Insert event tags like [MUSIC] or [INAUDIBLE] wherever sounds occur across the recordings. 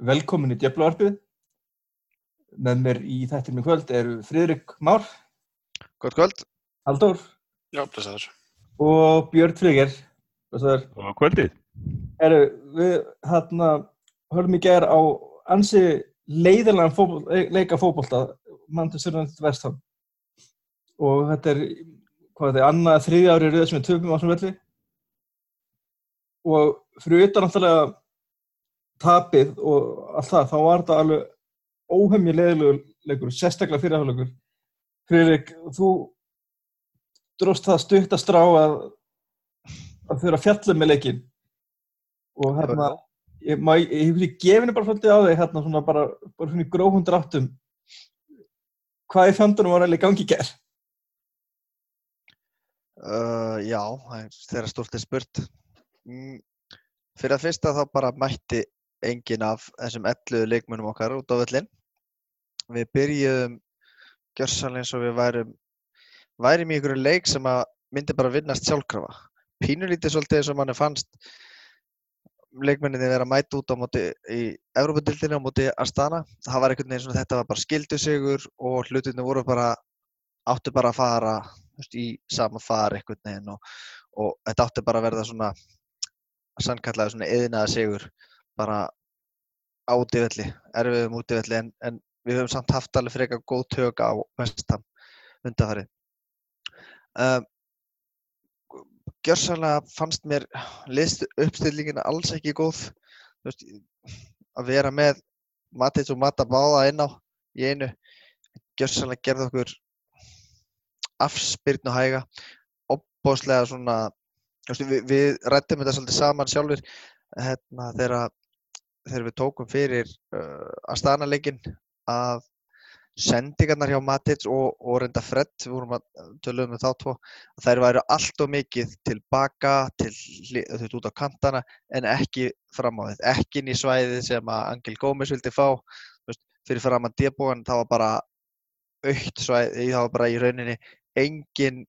Velkomin í Djöflavarpið. Með mér í þættinum í kvöld eru Friðrik Már, Gott kvöld. Halldór Já, blessaður. og Björn Friger. Þessar Og kvöldið. eru við hérna höfum í gær á ansi leiðilegan fótbol, leika fótbolta Manchester United West Ham og þetta er hvað þetta er, annað þriðja ári rauð sem er töfum á þessum velli og fyrir utan náttúrulega tapið og allt það, þá var þetta alveg óhemmi leiðilegur leikur, sérstaklega fyrirháleikur Friðrik, þú dróst það stutt að strá að að að fjalla með leikin og hérna ég, má, ég, ég, ég gefi henni bara svolítið á þig hérna svona bara, bara svona í gróhundur áttum hvað í fjandunum var í gangi í ger Uh, já, það er þeirra stórt er spurt. Mm, fyrir að fyrsta þá bara mætti engin af þessum 11 leikmönum okkar út á völlin. Við byrjuðum gjörsanlega eins og við værum, værim í einhverju leik sem myndi bara vinnast sjálfkrafa. Pínulítið svolítið eins og manni fannst leikmenninni vera að mæta út á móti í Evrópadildinu á móti Astana. Það var einhvern veginn svona þetta var bara skildusigur og hlutinni voru bara áttu bara að fara veist, í sama far einhvern veginn og, og þetta átti bara að verða svona sannkallaði svona eðinaða sigur bara á útivelli, erfiðum útivelli en, en við höfum samt haft alveg frekar góð tök á vestam undanfarið. Um, gjörsanlega fannst mér liðst uppstillingina alls ekki góð veist, að vera með Matins og Mata báða inn á í einu gjörsanlega gerði okkur afspyrnu hæga opbóðslega svona veist, við, við rættum þetta svolítið saman sjálfur hérna, þegar, þegar við tókum fyrir uh, Astana leikinn að sendingarnar hjá Matins og, og reynda Fred, við vorum að töluðum um þá tvo, þær væru allt og mikið tilbaka, til, veist, út á kantana en ekki fram á þið, ekki inn í svæðið sem að Angel Gómez vildi fá, veist, fyrir fram að debóan, það var bara aukt svæði, það var bara í rauninni engin,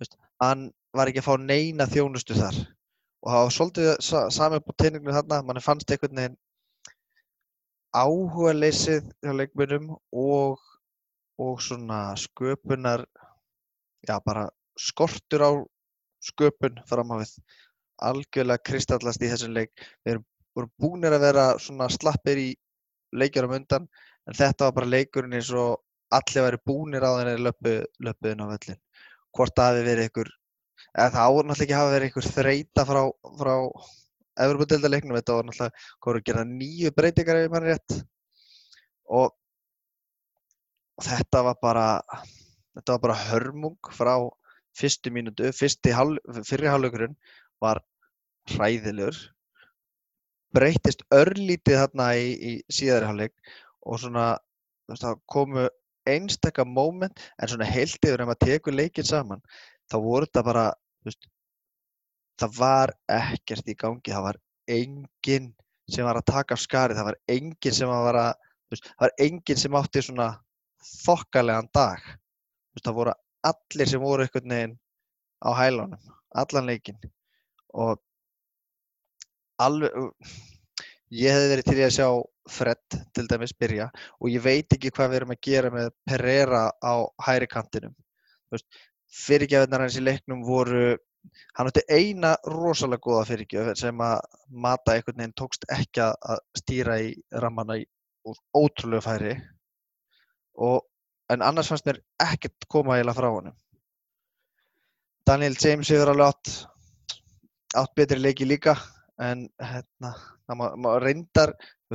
veist, hann var ekki að fá neina þjónustu þar og það var svolítið sa sami upp á teininginu þarna, manni fannst einhvern veginn áhuga leysið hjá leikmönnum og, og svona sköpunar, já bara skortur á sköpun fram á við, algjörlega kristallast í þessum leik. Við erum, vorum búnir að vera svona slappir í leikjarum undan, en þetta var bara leikurinn eins og allir væri búnir á þenni löpu, löpuðin á völlin. Hvort það hafi verið ykkur, eða það áður náttúrulega ekki hafa verið ykkur þreita frá, frá Evropadeildaleiknum, þetta var náttúrulega, voru að gera nýju breytingar ef mann rétt. Og, og þetta var bara, þetta var bara hörmung frá fyrstu mínútu, fyrsti hál, fyrri hálfleikurinn var hræðilegur, breytist örlítið þarna í, í síðari hálfleik og svona, komu einstaka moment en svona heilt yfir ef maður tekur leikinn saman, þá voru þetta bara, veist, það var ekkert í gangi, það var enginn sem var að taka af skarið, það var enginn sem var að, veist, það var enginn sem átti svona þokkalegan dag. Veist, það voru allir sem voru einhvern veginn á hælunum, allan leikinn og alveg, ég hefði verið til í að sjá Fred til dæmis byrja og ég veit ekki hvað við erum að gera með Pereira á hæri kantinum. Þú veist, fyrirgjafinnar hans í leiknum voru hann átti eina rosalega góða fyrirgjöf sem að Mata einhvern veginn tókst ekki að stýra í rammana úr ótrúlegu færi og, en annars fannst mér ekkert koma eiginlega frá honum. Daniel James hefur alveg átt, átt betri leiki líka en hérna, má, má reyndar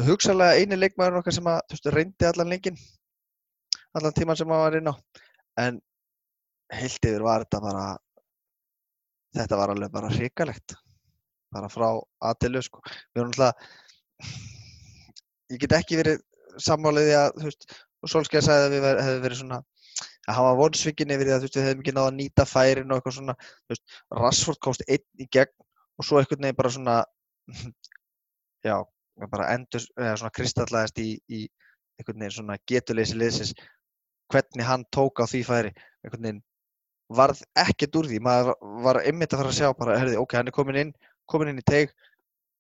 hugsalega eini leikmaður okkar sem að þú veist, reyndi allan leikin allan tíman sem hann var inn á en heilt yfir var þetta bara þetta var alveg bara hrikalegt bara frá að til sko. við erum alltaf ég get ekki verið sammálið því að Solskjaer sagði að við hefði verið svona að hann var vonsvikinn yfir því að veist, við hefðum ekki náða að nýta færin og eitthvað svona, veist, Rashford komst einn í gegn og svo einhvern veginn bara svona já, bara endur, svona kristallaðist í, í einhvern veginn svona getuleysi liðsins hvernig hann tók á því færi einhvern veginn varð ekkert úr því. Maður var einmitt að fara að sjá bara, herði, ok, hann er komin inn komin inn í teig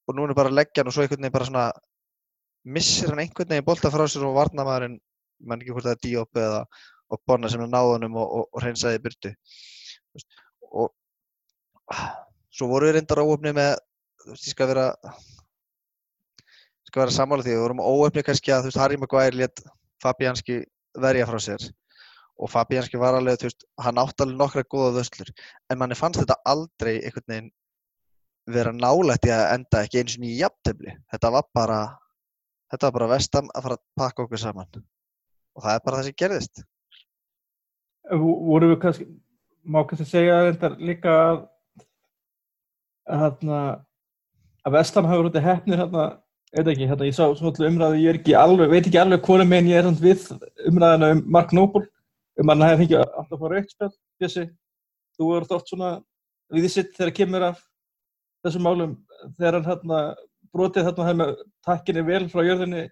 og núna er bara að leggja hann og svo einhvern veginn bara svona missir hann einhvern veginn bolta frá sér og varnamæðurinn, mann ekki hvort það er Diop eða og Bonna sem er náðunum og, og, og hreinsaði veist, og svo voru við reyndar óöfni með þú veist, ég skal vera ég skal vera sammála því, við vorum óöfni kannski að þú veist, Harry Maguire let Fabianski verja frá sér og Fabianski var alveg, þú veist, hann átt alveg nokkra góða vöslur, en manni fannst þetta aldrei einhvern veginn vera nálægt í að enda ekki eins og í jafntefli. Þetta var bara þetta var bara vestam að fara að pakka okkur saman og það er bara það sem gerðist. voru við kannski má kannski segja þetta líka að að að Vestam hafa verið hefnir hérna ekki, hérna ég sá umræðu ég ekki alveg, veit ekki alveg hvora meginn ég er við umræðina um Mark Noble um hann hefði fengið alltaf fór auðspil Bjössi, þú er þótt svona við þitt þegar kemur af þessum málum þegar hann hérna brotið þarna hefði með takkinni vel frá jörðinni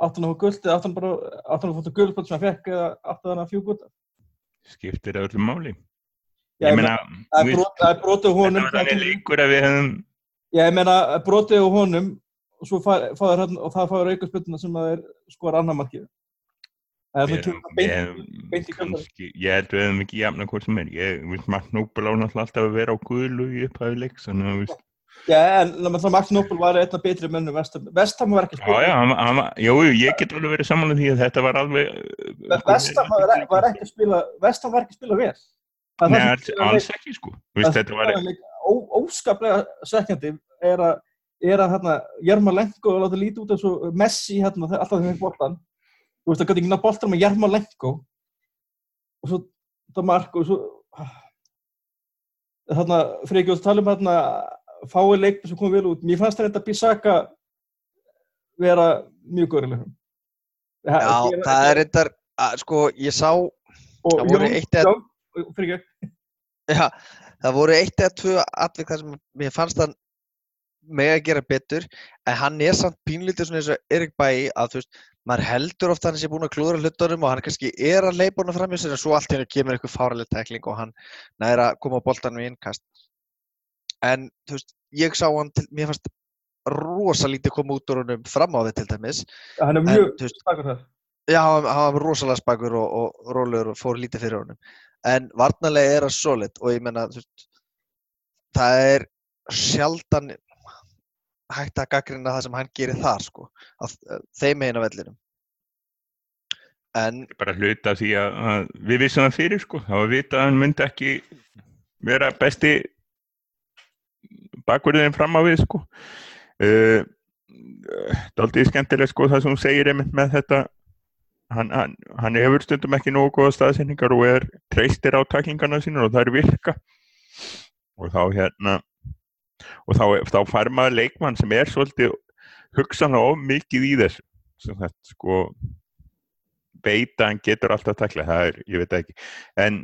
áttan á guld eða áttan bara áttan á fóttu guldböld sem hann fekk eða áttan á fjúgúta skiptir það öllum máli. Já, ég meina, Það er veist, brot- það er brotið leikur að við hefum Já, ég meina brotið á honum og þær hérna og það fáður aukarspölduna sem að er við svona ég held við hefum ekki jafna hvort sem er, ég veist Mark Noble á náttúrulega alltaf að vera á guðlu í upphæðu veist, Já, en Max Nobel var einna betri mönnum Vestam Vestam var ekki að já já, hann, hann, var- jú, jú, ég get alveg verið samanlega því að þetta var alveg uh, Vestam var, ekki spila Vestam var ekki spila vel. Nei, alls, ekki sko, óskaplega svekkjandi er að Jarma Lenko láta lítið út eins og Messi hérna alltaf þegar þeir boltan þú veist að gæti ekki ná boltan með Jarma Lenko. Og svo þetta mark og svo þarna fyrir ekki að tala um hérna fái leik sem kom vel út. Mér fannst þetta Bissaka vera mjög góðrilegum Já, það er reyndar, að, sko, ég sá, og það Jón- eitt eða- Jón- fyrir ekki já, það voru eitt eða tvö atvik þar sem mér fannst hann með að gera betur, en hann er samt pínlítið svona eins og Erik Bæi að þú veist, maður heldur ofta hann sé búin að klúðra hlutunum og hann kannski er að leipa honum fram í sér en svo allt hennu kemur eitthvað fáraleg tækling og hann næra að koma á boltanum í innkast. En þú veist, ég sá hann til, mér fannst rosa lítið koma út úr honum fram á við til dæmis, hann er en mjög þú veist, stakur þar Já, hann hann var rosalega spakur og, og rólegur og fór lítið fyrir honum. En varnarlega er hann solid og ég menna, það er sjaldan hægt að gaggrina það sem hann gerir þar, sko, á þ- þeim einu vellinum. En, bara hluta því að, að við vissum það fyrir sko, það var vita að hann myndi ekki vera besti bakverðin fram á við sko. Uh, Daldið skemmtileg sko það sem hún segir einmitt með þetta. Hann, hann, hann hefur stundum ekki nógu góða staðsendingar og er treystir á taklingarna sínur og það er virka. Og þá hérna og þá, þá fær maður leikmann sem er svolítið hugsanlega of mikið í þessu. Sem þetta sko beita hann getur alltaf að takla það er, ég veit það ekki. En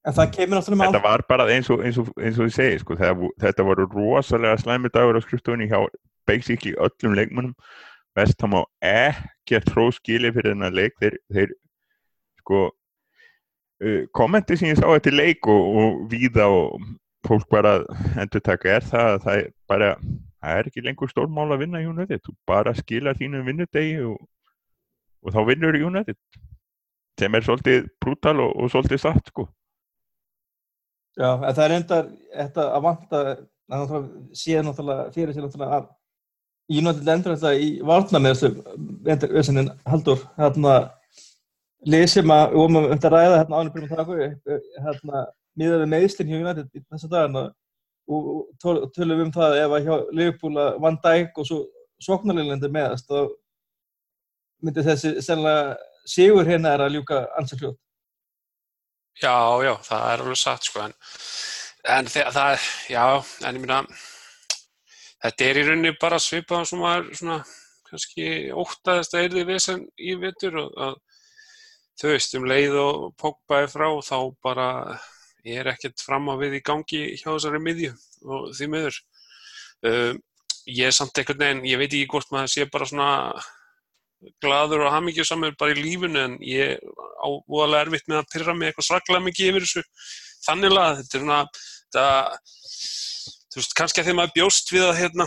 en það þetta var bara eins og, eins og, eins og ég segi sko, þetta, þetta voru rosalega slæmi dagur á skrifstofunni hjá basically öllum leikmannum Vestham á ekkert hró skili fyrir þennan leik. Þeir, þeir sko uh, kommenti sem ég sá eftir leik og, og víða og fólk bara endur taka er það að það er bara það er ekki lengur stórmál að vinna í United? Þú bara skila þínu vinnudegi og, og þá vinnur United sem er svolítið brútal og, og svolítið satt sko. Já, það er enda þetta að vanta að séð náttúrulega fyrir sér náttúrulega að náttúrulega endur þetta í varna með þessu vesenin Haldur hérna lið sem að við vorum að þetta ræða hérna ánum byrjum að taka hérna miðað við meðslinn hjá United þessa dagana og og töl- tölum um það ef að hjá Liverpool að Van Dijk og svo sóknarleilandi meðast þá myndi þessi sennilega sigur hérna er að ljúka ansið fljótt. Já, já, það er alveg satt sko en, en það, já, en ég meina þetta er í rauninni bara svipað sem maður svona kannski óttaðist að erði vesen í vetur og að þú veist um leið og Pogba er frá þá bara er ekkert fram á við í gangi hjá þessari miðju og því miður. Um, ég er samt einhvern veginn, ég veit ekki hvort maður sé bara svona gladur og hamingjusamur bara í lífinu en ég á voðalega erfitt með að pyrra mig eitthvað svaklega mikið yfir þessu. Þannig að þetta er svona þetta, þú veist, kannski að þegar maður bjóst við að hérna,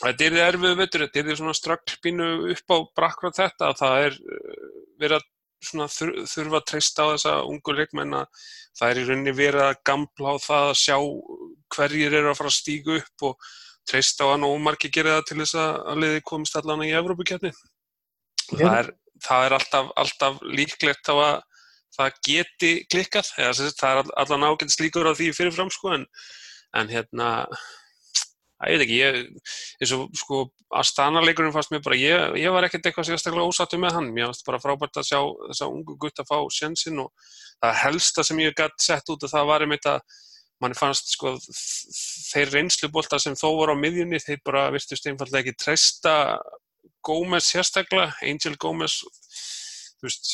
þetta er þið erfiðu vettur, þetta er þið svona strögglpínu upp á brakkrað þetta að það er uh, verið að svona þur, þurfa að treysta á þessa ungu leikmenn að það er í rauninni verið að gamla á það að sjá hverjir eru að fara að stígu upp og treysta á að nógu margir gera það til þess að liði komist allan í Evrópukjarni. Það er, það er alltaf, alltaf líklegt á að það geti klikkað, það er all- allan ágætt slíkur á því fyrirfram sko en, en hérna, ég veit ekki, ég, eins og sko Astana-leikurinn fannst mér bara, ég, ég var ekkert eitthvað sérstaklega ósattu með hann, mér fannst bara frábært að sjá þessa ungu gutt að fá sjansinn og það helsta sem ég gætt sett út og það var einmitt að manni fannst sko þeir reynsluboltar sem þó voru á miðjunni, þeir bara virtust einfallega ekki treysta Gómez sérstaklega, Angel Gómez, þú veist,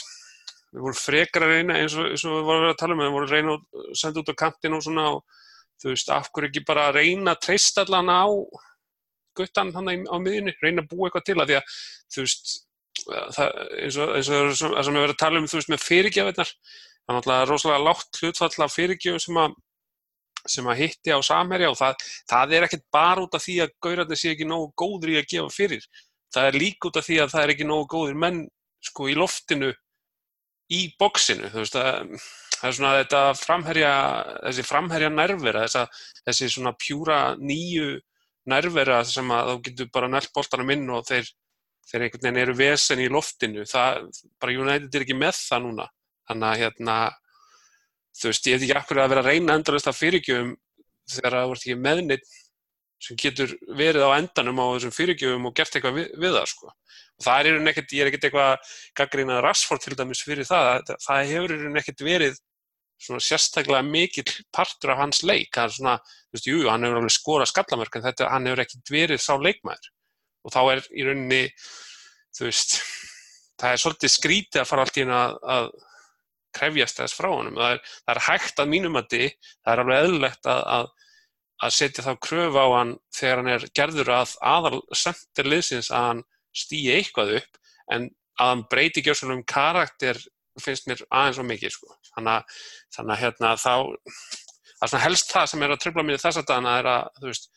við vorum frekar að reyna eins og, eins og við vorum að vera að tala um, við vorum að reyna að senda út á kantinn og svona og þú veist, af hverju ekki bara reyna að treysta allan á guttan hann á miðjunni, reyna að búa eitthvað til að því að, þú veist, það, eins og, það sem við verðum að tala um, þú veist, með fyrirgjafinnar, það er náttúrulega rosalega lágt hlutfall af fyrirgjöfum sem að sem að hitti á samherja og það, það er ekkert bara út af því að gaurarnir sé ekki nógu góður í að gefa fyrir. Það er líka út af því að það er ekki nógu góður menn sko í loftinu í bóksinu, þú veist að það er svona þetta framherja, þessi framherja nærvera, þessa, þessi svona pjúra nýju nærvera sem að þú getur bara nælt boltanum inn og þeir, þeir einhvern veginn eru vesen í loftinu, það, bara United er ekki með það núna, þannig að hérna, þú veist, ég veit ekki akkur að vera að reyna endurist að fyrirgjöfum þegar það vart ekki meðneitt sem getur verið á endanum á þessum fyrirgjöfum og gert eitthvað við, við það, sko. Og það er rauninni ekkert, ég er ekkert eitthvað gaggrínað Rashford til dæmis fyrir það, það, það hefur rauninni ekkert verið svona sérstaklega mikill partur af hans leik, það er svona, þú veist, jú, hann hefur alveg skorað skallamörk en þetta, hann hefur ekkert verið sá leikmaður og þá er í rauninni, þú veist, það er svolítið skrítið að fara allt í hérna að, að krefjast þess frá honum. Það er, það er hægt að mínum að því, það er alveg eðlilegt að, að, að setja þá kröfu á hann þegar hann er gerður að aðal sendir liðsins að hann stýi eitthvað upp en að hann breyti gjörsum um karakter finnst mér aðeins og mikið sko. Þannig að, þannig að hérna þá, það er svona helst það sem er að tröfla mér þess að dana er að, þú veist,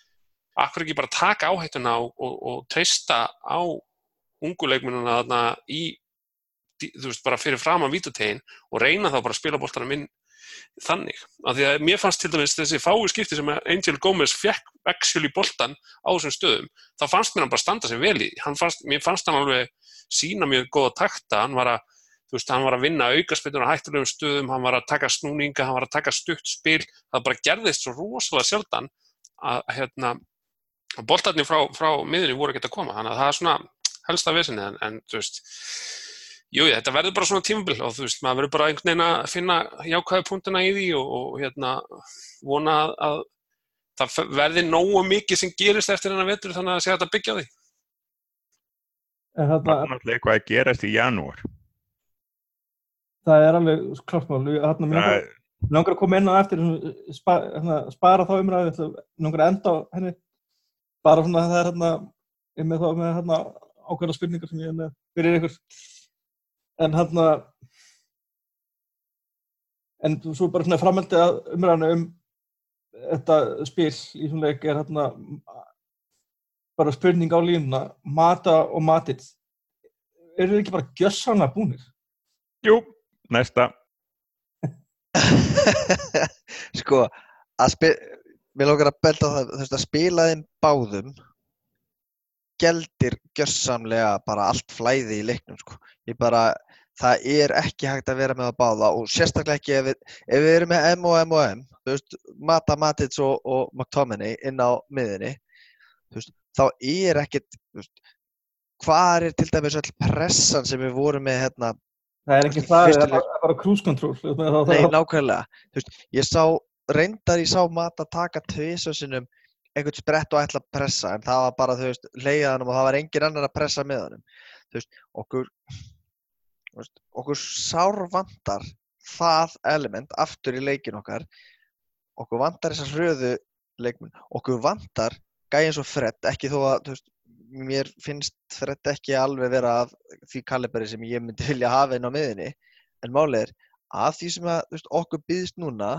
akkur ekki bara taka áhættuna og, og, og treysta á unguleikmununa þarna í þú veist, bara fyrir fram á vítategin og reyna þá bara að spila boltanum inn þannig. Af því að mér fannst til dæmis þessi fái skipti sem Angel Gómez fekk actually boltan á þessum stöðum, þá fannst mér hann bara standa sig vel í. Fannst, mér fannst hann alveg sína mjög góða takta, hann var að veist, hann var að vinna aukarspilnur á hættulegum stöðum, hann var að taka snúninga, hann var að taka stutt spil, það bara gerðist svo rosalega sjaldan að hérna, boltarnir frá, frá miðunni voru ekkert að koma, þannig að það er svona helsta vesinni, en, en þú veist, Jú, þetta verður bara svona tímabil og þú veist, maður verður bara einhvern veginn að finna jákvæðu punktuna í því og, og hérna vona að, að það verði nógu mikið sem gerist eftir hennar vetur þannig að sé að byggja á því. En Það þarna, er náttúrulega eitthvað að gerast í janúar. það er alveg klart mál. Mér langar, er- að koma inn á eftir, spa, hérna, spara þá umræðu, mér langar að enda á henni. Bara svona það er hérna, ég er með þá með hérna ákveðna spurningar sem ég er með fyrir ykkur. En hérna, en svo bara svona framhaldi að umræðinu um þetta spil í svona leik er hérna bara spurning á línuna, Mata og Matit. Eru þið ekki bara gjössanlega búnir? Jú, næsta. [LAUGHS] sko, að spila, mér lókar að belta það, þú veist, að spila þeim báðum geldir gjörsamlega bara allt flæði í leiknum, sko. Ég bara, það er ekki hægt að vera með að báða og sérstaklega ekki ef við, ef við erum með M og M og M, þú veist, Mata, Matits og, og McTominay inn á miðinni, þú veist, þá er ekkit, þú veist, hvað er til dæmis öll pressan sem við vorum með hérna Það er ekki það, það er bara, bara það- Nei, nákvæmlega. Þú veist, ég sá, reyndar ég sá mat að taka tvisvar sinnum einhvern sprett og ætla að pressa, en það var bara, þú veist, leiða hann og það var engin annar að pressa með honum. Þú veist, okkur, veist, okkur sárvandar það element aftur í leikin okkar. Okkur vantar þessar hröðu leikmenn. Okkur vantar gæði eins og Fred, ekki þó að, veist, mér finnst Fred ekki alveg vera af því kaliberi sem ég myndi vilja hafa inn á miðinni. En málið er, að því sem að, veist, okkur býðist núna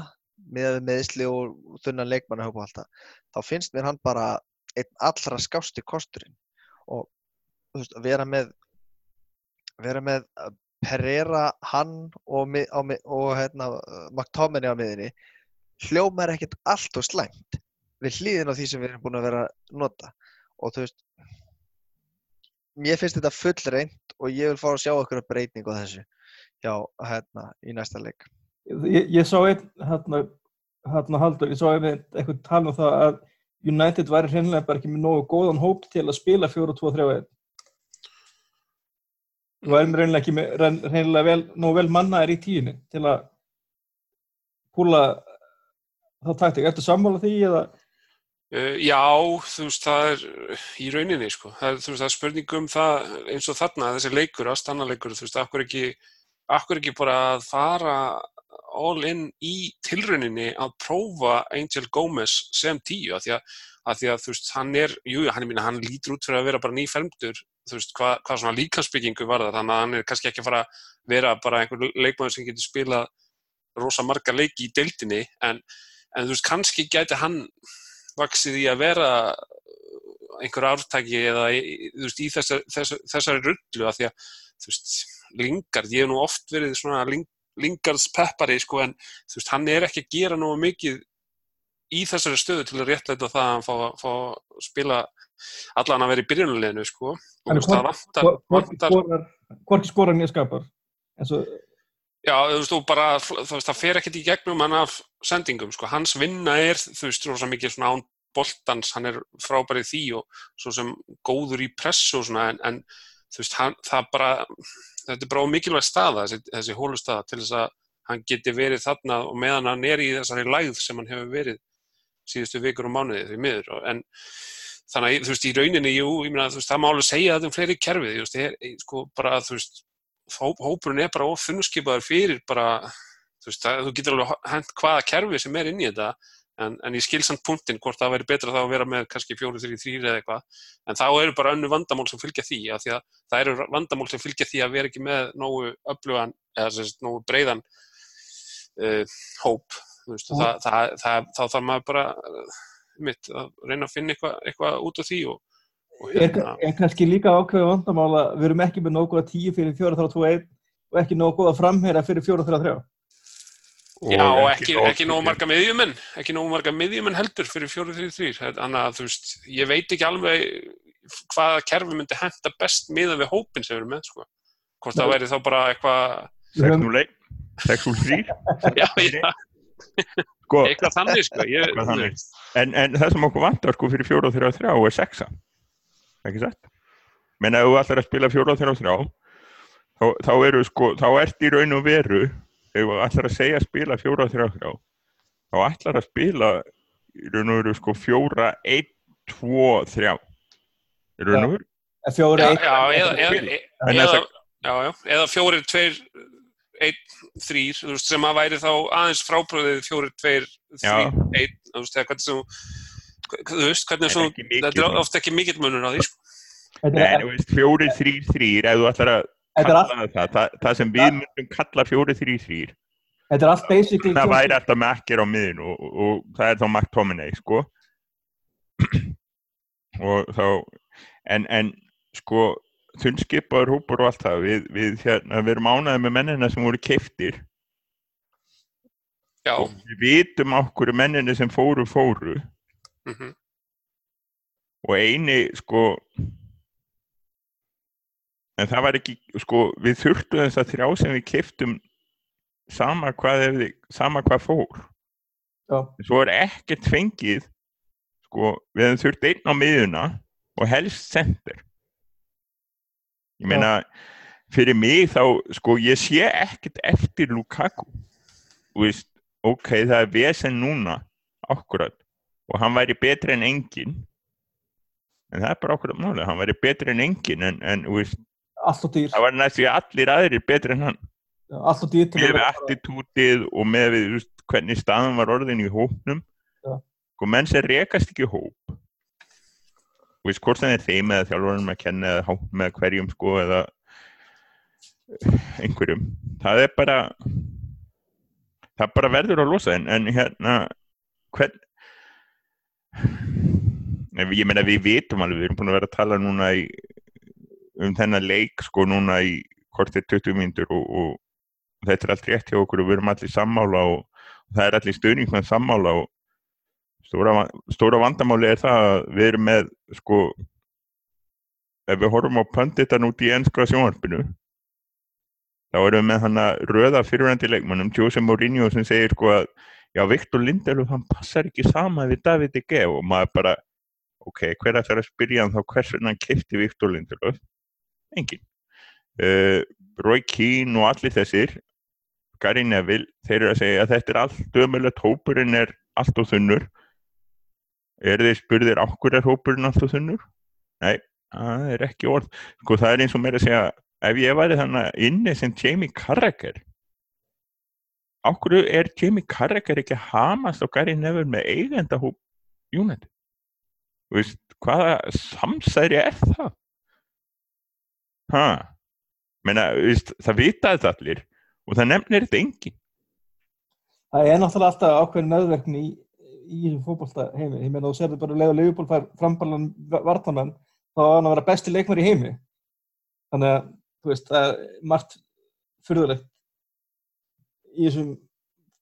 með meðsli og þunnan leikmannahóp og allt það, þá finnst mér hann bara einn allra skásti kosturinn. Og þú veist, að vera með vera með uh, Pereira, hann og, mi- á mi- og hérna, uh, McTominay á miðinni hljómar ekkert allt og slæmt við hlýðin á því sem við erum búin að vera að nota. Og þú veist mér finnst þetta full reynd og ég vil fá að sjá okkur að breyting á þessu hjá hérna í næsta leik Ég, ég sá einn hérna, hérna haldur, ég sá eitthvað tala um það að United væri hreinlega bara ekki með nógu góðan hóp til að spila 4-2-3-1 Þú væri reynilega ekki með reyn- hreinlega vel, nógu vel mannaðir í tíunni til að púla það taktik. Ertu sammála því eða? Uh, já, þú veist, það er í rauninni, sko. Það er, þú veist, það er spurning um það eins og þarna, þessi leikur, aðstannaleikur, þú veist, akkur ekki, akkur ekki bara að fara all in í tilrauninni að prófa Angel Gómez sem tíu, af því að, að því að, þú veist, hann er, jú, hann mín, hann lítur út fyrir að vera bara nýfermdur, þú veist, hvað, hvað svona líkansbyggingu var það, þannig að hann er kannski ekki að fara að vera bara einhver leikmaður sem getur spilað rosa marga leiki í deildinni, en, en þú veist, kannski gæti hann vaksið í að vera einhver ártæki eða þú veist, í þessar, þessar, þessari rullu af því að þú veist, Lingard, ég hef nú oft verið svona Lingards peppari sko, en þú veist, hann er ekki að gera nógu mikið í þessari stöðu til að réttlæta það að hann fá, fá að spila allan að vera í byrjunuleginu sko. þú vantar, Hvorki skorar, nýja skapar. Svo, Já, þú veist, og bara, þú veist, það fer ekkert í gegnum hann af sendingum, sko, hans vinna er, þú veist, rosa mikið svona án boltans, hann er frábær í því og svo sem góður í pressu og svona, en, en þú veist, hann, það bara, þetta er bara mikilvæg staða, þessi, þessi hólustaða, til þess að hann geti verið þarna og meðan hann er í þessari lægð sem hann hefur verið síðustu vikur og mánuði því miður, en þannig að, þú veist, í rauninni, jú, ég meina, þú veist, það má alveg segja þetta um fleiri kerfið, þú veist, er, sko, bara, þú veist, hó- hópurinn er bara ofunskipaður fyrir bara, þú veist, það, þú getur alveg hent hvaða kerfi sem er inn í þetta en, en ég skil samt punktinn hvort það væri betra þá að vera með kannski 4-3-3 eða eitthvað. En þá eru bara önnu vandamál sem fylgja því af því að það eru vandamál sem fylgja því að vera ekki með nógu öflugan eða sagt, nógu breiðan uh, hóp þú veist, það, það, það, þá þarf maður bara uh, mitt, að reyna að finna eitthvað, eitthvað út af því og, og er, hérna, er kannski líka ákveðu vandamála, við erum ekki með nógu góða 10 fyrir 4-3-2-1 og ekki nógu góða framherja fyrir 4-3-3. Já, og ekki, ekki nógu marga miðjumenn, ekki nógu marga miðjumenn heldur fyrir 4-3-3. Þannig að þú veist, ég veit ekki alveg hvaða kerfi myndi henda best miðan við hópin sem við erum með, sko. Hvort það væri þá bara eitthvað, Við höfum- 6-0 leik, 6-0-3 já, já, sko, eitthvað þannig, sko. Ég, Eitthvað þannig. en, en það sem okkur vantar sko fyrir 4-3-3 er 6 ekki sett menn ef þú ætlar að spila 4-3-3 þá, þá eru sko þá ert í raun og veru ef þú ætlar að segja að spila 4-3-3 þá ætlar að spila í raun og veru sko 4-1-2-3 í raun og veru? Eh, Fjóri, Já, eitt, já, eða, fjórir, tveir, einn, þrýr, þú veist, sem að væri þá aðeins frábröðið fjórir, tveir, þrýr, einn, þú veist, eða hvernig sem, þú veist, hvernig þetta er ofta ekki mikill munur á því, sko. Nei, þú veist, 4-3-3 ef þú ætlar að þetta er allt, kalla það, það það sem við myndum kalla 4-3-3 þetta er allt basically það væri alltaf Macker á miðin og, og, og það er þá McTominay sko. [CLEARS THROAT] Og þá en, en sko þunnskipaður hópur og allt það við, við, hérna, við erum ánaði með mennina sem voru keiftir Já, og við vitum okkur mennina sem fóru fóru. Mhm, og eini sko en það var ekki sko við þurftum þess að þrjá sem við keiftum sama hvað, þið, sama hvað fór. Já. svo er ekkert fengið sko, við hefum þurft einn á miðuna og helst center. Ég meina fyrir mig þá, sko, ég sé ekkert eftir Lukaku. Þú veist, ok, það er vesen núna akkurat, og hann væri betri en engin en það er bara akkurat máli, hann væri betri en engin en, en veist, allt og dýr, það var næstu allir aðrir betri en hann. Allt og dýr með að við attitútið og með við þú veist, hvernig staðan var orðin í hópnum. Já. og menn sem rekast ekki hóp. Og veist hvort það er þeim eða þjálfarnum að kenna eða hóp með hverjum sko eða einhverjum. Það er bara það bara verður að losa en, en hérna hvern ég meina við vitum alveg, við erum búin að vera að tala núna í, um þennan leik sko núna í kortir 20 mínútur og, og þetta er allt rétt hjá okkur og við erum allir sammála og það er allir stuðningsmenn sammála og stóra, stóra vandamáli er það að við erum með sko ef við horfum á pönditan út í ennska sjónvarpinu þá erum við með hann að röða fyrirvændi leikmannum Jose Mourinho sem segir sko að já, Viktor Lindelöf hann passar ekki sama við David De Gea. Og maður bara ok, hver að það að spyrja hann þá hvers vegna hann kefti Viktor Lindelöf engin uh, Roy Keane og allir þessir Gary Neville, þeir eru að segja að þetta er allt dömulegt, hópurinn er allt og þunnur er þeir spurðir okkur er hópurinn allt og þunnur? Nei, það er ekki orð sko það er eins og mér að segja ef ég væri þannig inni sem Jamie Carragher okkur er Jamie Carragher ekki hamast og Gary Neville með eigenda hóp veist, hvaða samsæri er það? Ha? Meina, þú veist, það vita þetta allir og það nefnir þetta enginn. Það er náttúrulega alltaf ákveðin nöðverkni í, í fótbolta heimi. Ég meina, þú sér bara leið og Leifupól fær framballan vartamann, þá á hann að vera besti leikmar í heimi. Þannig að, þú veist, það er margt fyrðulegt í þessum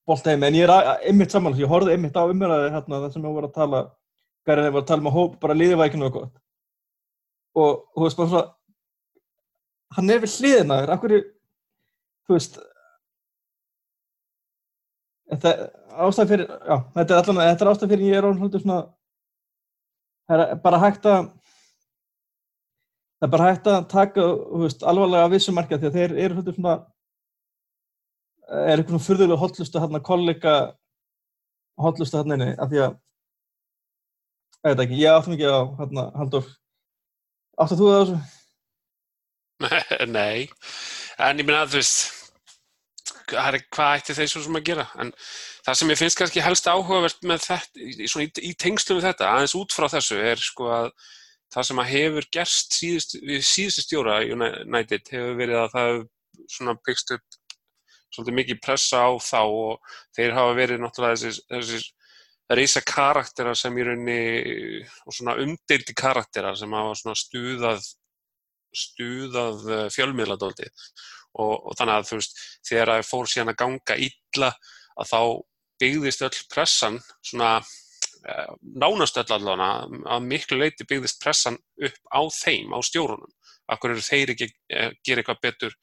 bolta heimi. En ég er einmitt saman, ég horfði einmitt á umræði hérna það sem ég var að tala, Garðin var að tala um að hóp, bara liðið var ekki náðu gott. Og, þú veist, bara svona, hann er við hliðina þér, af hverju, þú veist, Þetta er ástæð fyrir, já, þetta er allan, þetta er ástæð fyrir ég er orðin svolítið svona, það er bara hægt að, það er bara hægt að taka, þú veist, alvarlega að vissum marka því að þeir eru svolítið svona, er eitthvað svona fyrðulega hotlustu hérna kollega hotlustu hérna inni, af því að, ég veit ekki, ég áttum ekki á hérna, Halldór, áttu þú það þessu? [LAUGHS] Nei, en ég meina að þú veist, hvað ætti þeir svo sem að gera? En það sem ég finnst kannski helst áhugavert með þetta, í, í, í tengslum við þetta, aðeins út frá þessu, er sko að það sem að hefur gerst síðust, við síðustu stjóra United hefur verið að það hefur byggst upp svolítið mikið pressa á þá og þeir hafa verið náttúrulega þessir, þessir reysa karakterar sem í rauninni og svona umdeildi karakterar sem hafa stuðað stuðað eh, fjölmiðladóldið. Og, og þannig að þú veist þegar það fór síðan að ganga illa að þá byggðist öll pressan svona eh, nánast öll allavega að miklu leiti byggðist pressan upp á þeim, á stjórunum. Akkur eru þeir ekki að gera eitthvað betur?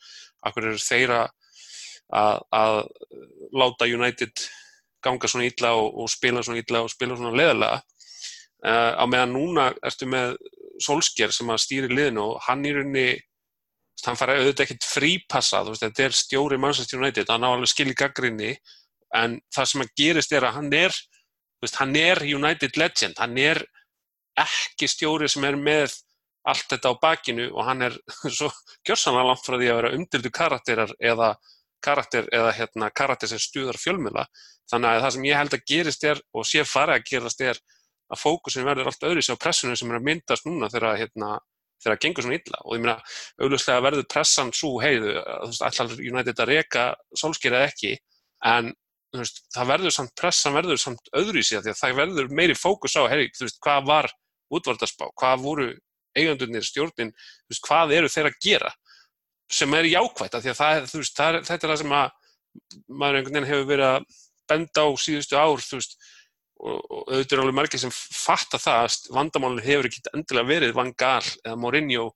Akkur eru þeir að, að láta United ganga svona illa og, og spila svona illa og spila svona leðilega uh, á meðan núna ertu með Solskjær sem að stýri liðinu og hann í rauninni hann fara auðvitað ekkert frípassa þú veist, þetta er stjóri Manchester United hann á alveg skil í gaggrinni en það sem að gerist er að hann er þú veist, hann er United legend hann er ekki stjóri sem er með allt þetta á bakinu og hann er [LAUGHS] svo gjörsanlega langt frá því að vera umdildu karakterar eða karakter eða hérna karakter sem stuðar fjölmjöla þannig að það sem ég held að gerist er og sé farið að gerast er að fókusin verður allt öðru sér á pressunum sem er að myndast núna þegar hérna, þegar það gengur svona illa. Og ég meina augljóslega verður pressan svo heiðu veist, allar United að reka sólskýra ekki? En veist, það verður samt pressan verður samt öðru í sig því að það verður meiri fókus á þú veist, hvað var útvartaspá, hvað voru eigandurnir stjórnin, veist, hvað eru þeir að gera? Sem er jákvætt af því að það, það þetta er það sem að maður einhvern veginn hefur verið að benda á síðustu ár, þú veist og, og auðvitað er alveg margir sem fatta það að vandamálun hefur ekki endilega verið Van Gaal eða Mourinho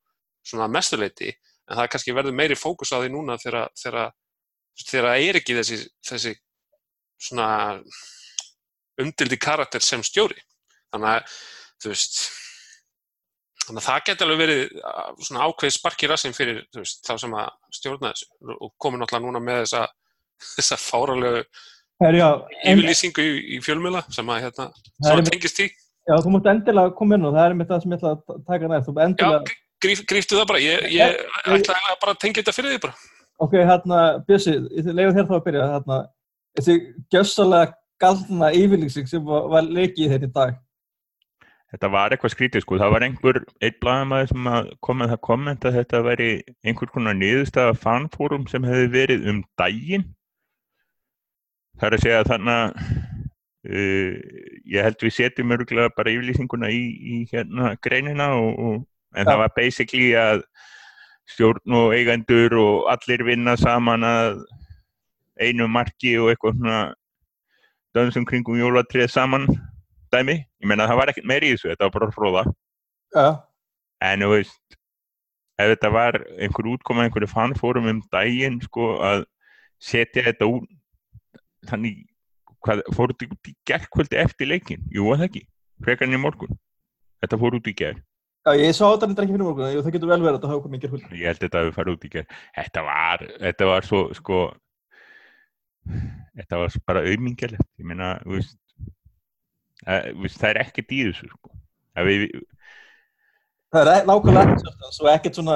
svona mestuleiti, en það er kannski verður meiri fókus á því núna þegar það er ekki þessi, þessi svona umdildi karakter sem stjóri. Þannig að þú veist þannig að það geti alveg verið svona ákveð sparki rassin fyrir veist, þá sem að stjórna þessu. Og komið náttúrulega núna með þessa [LAUGHS] þessa fáralegu yfirlýsingu í, í fjölmjöla sem að hérna, er tengist því já, þú mútt endilega koma inn og það er með það sem ég ætla að taka næst. Þú Já, endilega, gríf, gríftu það bara, ég, ég ætla eiginlega bara að tengja þetta fyrir því bara. Ok, hérna, Bjössi, ég leiði þér þá að byrja, hérna, þessi gjössalega galna yfirlýsing sem var, var leikið hérna í dag. Þetta var eitthvað skrítið sko, það var einhver einn blaðamaður sem að kom með það komment að þetta væri einhver konar niðurstaða fanfórum sem hefði verið um daginn. Það er að segja að þannig að uh, ég held við setjum örgulega bara yfirlýsinguna í, í hérna greinina og, og, en Já. það var basically að stjórn og eigendur og allir vinna saman að einu marki og eitthvað svona dönsum kringum jólatrið saman dæmi, ég meina það var ekkert meir í þessu þetta var bara fróða. Já, En þú veist, ef þetta var einhver útkoma, einhverju fanfórum um daginn, sko, að setja þetta út, þannig, hvað, fór þetta út í gerkvöldi eftir leikin? Jú, var það ekki, frekar en í morgun. Þetta fór út í ger. já ég sá þetta reyndar ekki fyrir morgun, það getur vel verið að þetta hafa komið í gerkvöld. Ég held að þetta hafi farið út í ger. Þetta var, þetta var svo, sko, þetta var bara auðmingjulegt. Ég meina, veist, að, veist, það er ekkert í þessu, sko. Að við, Það er nákvæmlega ekkert svo ekkert svona,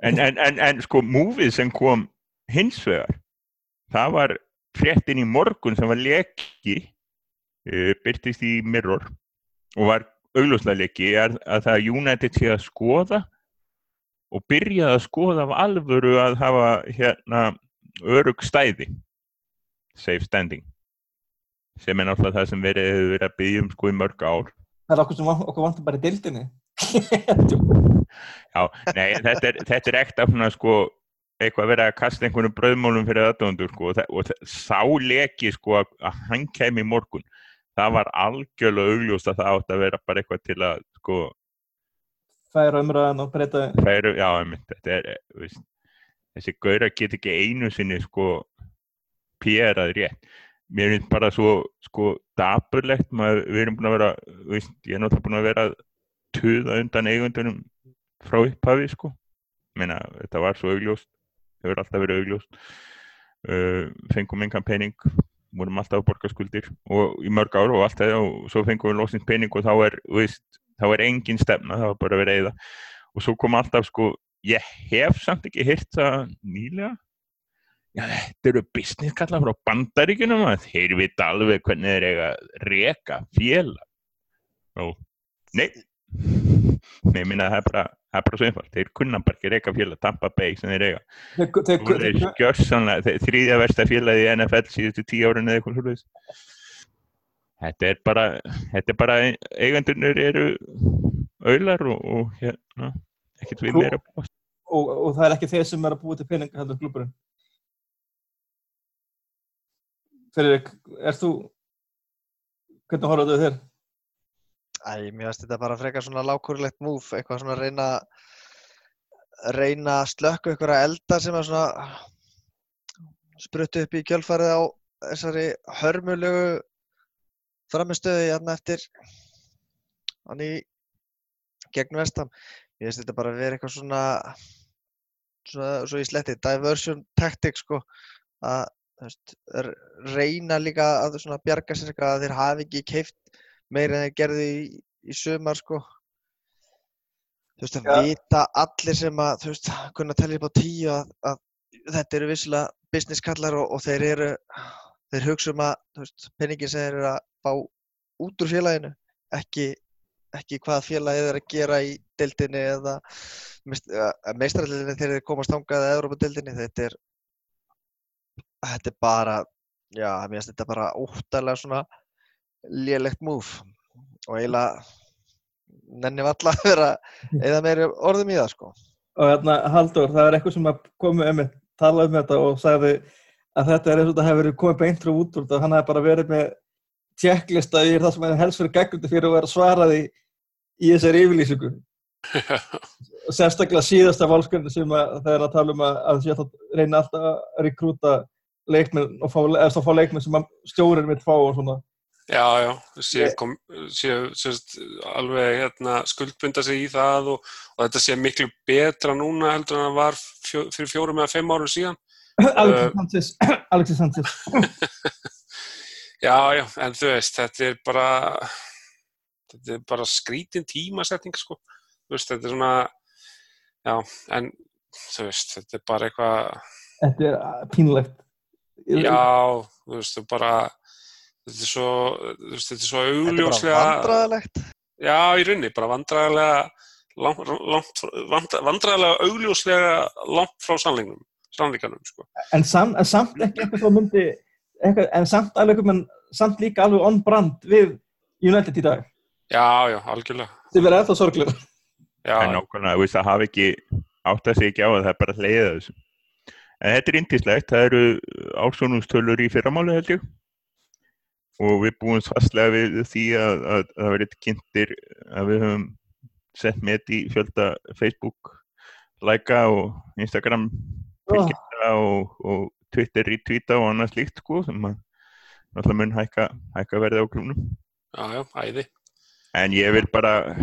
en, en, en, en sko múfið sem kom hins vegar það var fréttin í morgun sem var leki uh, byrtist í Mirror og var augljóslega leki er að það United sé að skoða og byrjaði að skoða af alvöru að hafa hérna örug stæði safe standing sem er náttúrulega það sem verið hefur verið að byggja um sko í mörg ár það er okkur sem okkur vantar bara í deildinni. [LAUGHS] Já, nei, þetta er, þetta er ekta svona sko eitthvað að vera að kasta einhvern bröðmólum fyrir aðdóndur sko og, og sá leki sko að, að hann kem í morgun það var algjörlega augljóst að það átt að vera bara eitthvað til að sko Færa umræðan og breyta, eru, já, þetta er eh, veist, þessi gaura get ekki einu sinni sko PR-að rétt. Mér finnst bara svo sko dapurlegt maður, við erum búin að vera veist, ég er náttúrulega búin að vera að tuða undan eigundunum frá upphafi sko. Meina, þetta var svo augljóst hefur alltaf verið augljóst. Uh, fengum engan pening vorum alltaf að borga skuldir og í mörg ár og allt það og svo fengum við loksins pening og þá er, veist, þá er engin stefna, það var bara verið eða og svo kom alltaf sko ég hef samt ekki hýrt það nýlega. Já þetta eru business kallar frá bandaríkjunum að þeir vita alveg hvernig þeir eiga að reka félag. Og nei nei minna það er bara það er bara svo einfalt, þeir kunna bara ekki reka félag Tampa Bay sem þeir eiga þeir, þeir, og þeir þriðja versta félagi í NFL síðustu tíu árun eða eitthvað svoleiðis þetta er bara þetta er bara, eigandurnir eru auðlar og, og hérna ekkert við meira að búast og, og það er ekki þeir sem er að búa til peninga heldur klúburinn. Fyrir, er þú, hvernig horfðu þau þér? Æ, mér finnst þetta bara frekar svona lágkúrulegt múf, eitthvað svona að reyna reyna að ykkur að elda sem að svona spruttu upp í kjölfarið á þessari hörmulegu framistöðu hérna eftir hann í gegn vestam. Mér finnst þetta bara að vera eitthvað svona svona, svo í sletti, diversion tactic sko, að veist, reyna líka að bjarga sér eitthvað að þeir hafi ekki keift meira en þeir gerðu í, í sumar sko þú veist að Já. vita allir sem að þú veist kunna telja upp á tíu að, að þetta eru vissilega business kallar og, og þeir eru þeir hugsa um að þú veist peningin sem þeir eru að fá út úr félaginu ekki, ekki hvað félagið er að gera í deildinni eða meistrarallinni þegar þeir komast þangað eða Európa-deildinni þetta er þetta er bara já, mér finnst þetta bara óttalega svona lélegt múf og eiginlega nenni valla að vera [LAUGHS] eða meiri orðum í það sko. Og hérna, Haldur, það er eitthvað sem að komu um mig, talaði um þetta og sagði að þetta er eins og þetta hefur verið komið beint frá út úr þetta, hann hefði bara verið með tjekklista í það sem hefði helst fyrir gegnundi fyrir að vera svaraði í þessari yfirlýsingu. Og sérstaklega síðasta valskundi sem að það er að tala um að, að sé að reyna alltaf að rekrúta leikmenn og fá, eða þá fá leikmenn sem að stjórinn mitt fá og svona. Já, já, sé, kom, sé alveg hérna, skuldbunda sig í það og, og þetta sé miklu betra núna heldur en það var fjó, fyrir fjórum eða fimm árum síðan. [LAUGHS] [LAUGHS] Alexis Sanchez, Alexis [LAUGHS] Sanchez. Já, já, en þú veist, þetta er bara, þetta er bara skrítin tímasetning, sko. Þú veist, þetta er svona, já, en þú veist, þetta er bara eitthvað, Þetta er uh, pínlegt. já, þú veist, þú bara, þetta er svo, þetta er svo Þetta er bara augljóslega, vandræðalegt. já, í rauninni, bara vandræðilega, langt, langt, vand- vandræðilega augljóslega langt frá sannleikunum, sannleikanum, sko. En, sam, en samt ekki eitthvað þá myndi eitthvað, en samt alveg en samt líka alveg on brand við United í dag Já, já, algjörlega. sem er ennþá sorglega Já, en nákvæmlega, þú veist, það hafi ekki átt að sig ekki á að það er bara leiða þessu en þetta er yndislegt, það eru ásónungstölur í fyrramáli held ég og við búum fastlega við því að, að, að það verið kynntir að við höfum sett með í fjölda Facebook læka og Instagram fylgjita og, og Twitter retweeta og annað slíkt sko sem að náttúrulega mun hækka, hækka verði á klúnum já, já, æði. En ég vil bara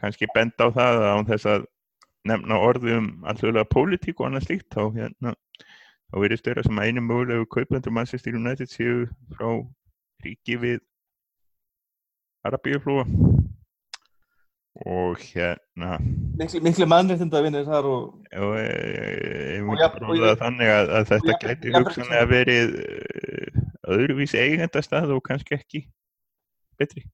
kannski benda á það að án þess að nefna orði um alltaf pólitík og annað slíkt þá hérna þá verður störa sem einu mögulegu kaupendur Manchester United séu frá ríki við Arabíuflúa og hérna miklu, miklu mannréttinda vinnir þar og ég orða ég- það þannig að, að þetta gæti hugsanlega verið uh, öðruvísi eigendastað og kannski ekki betri.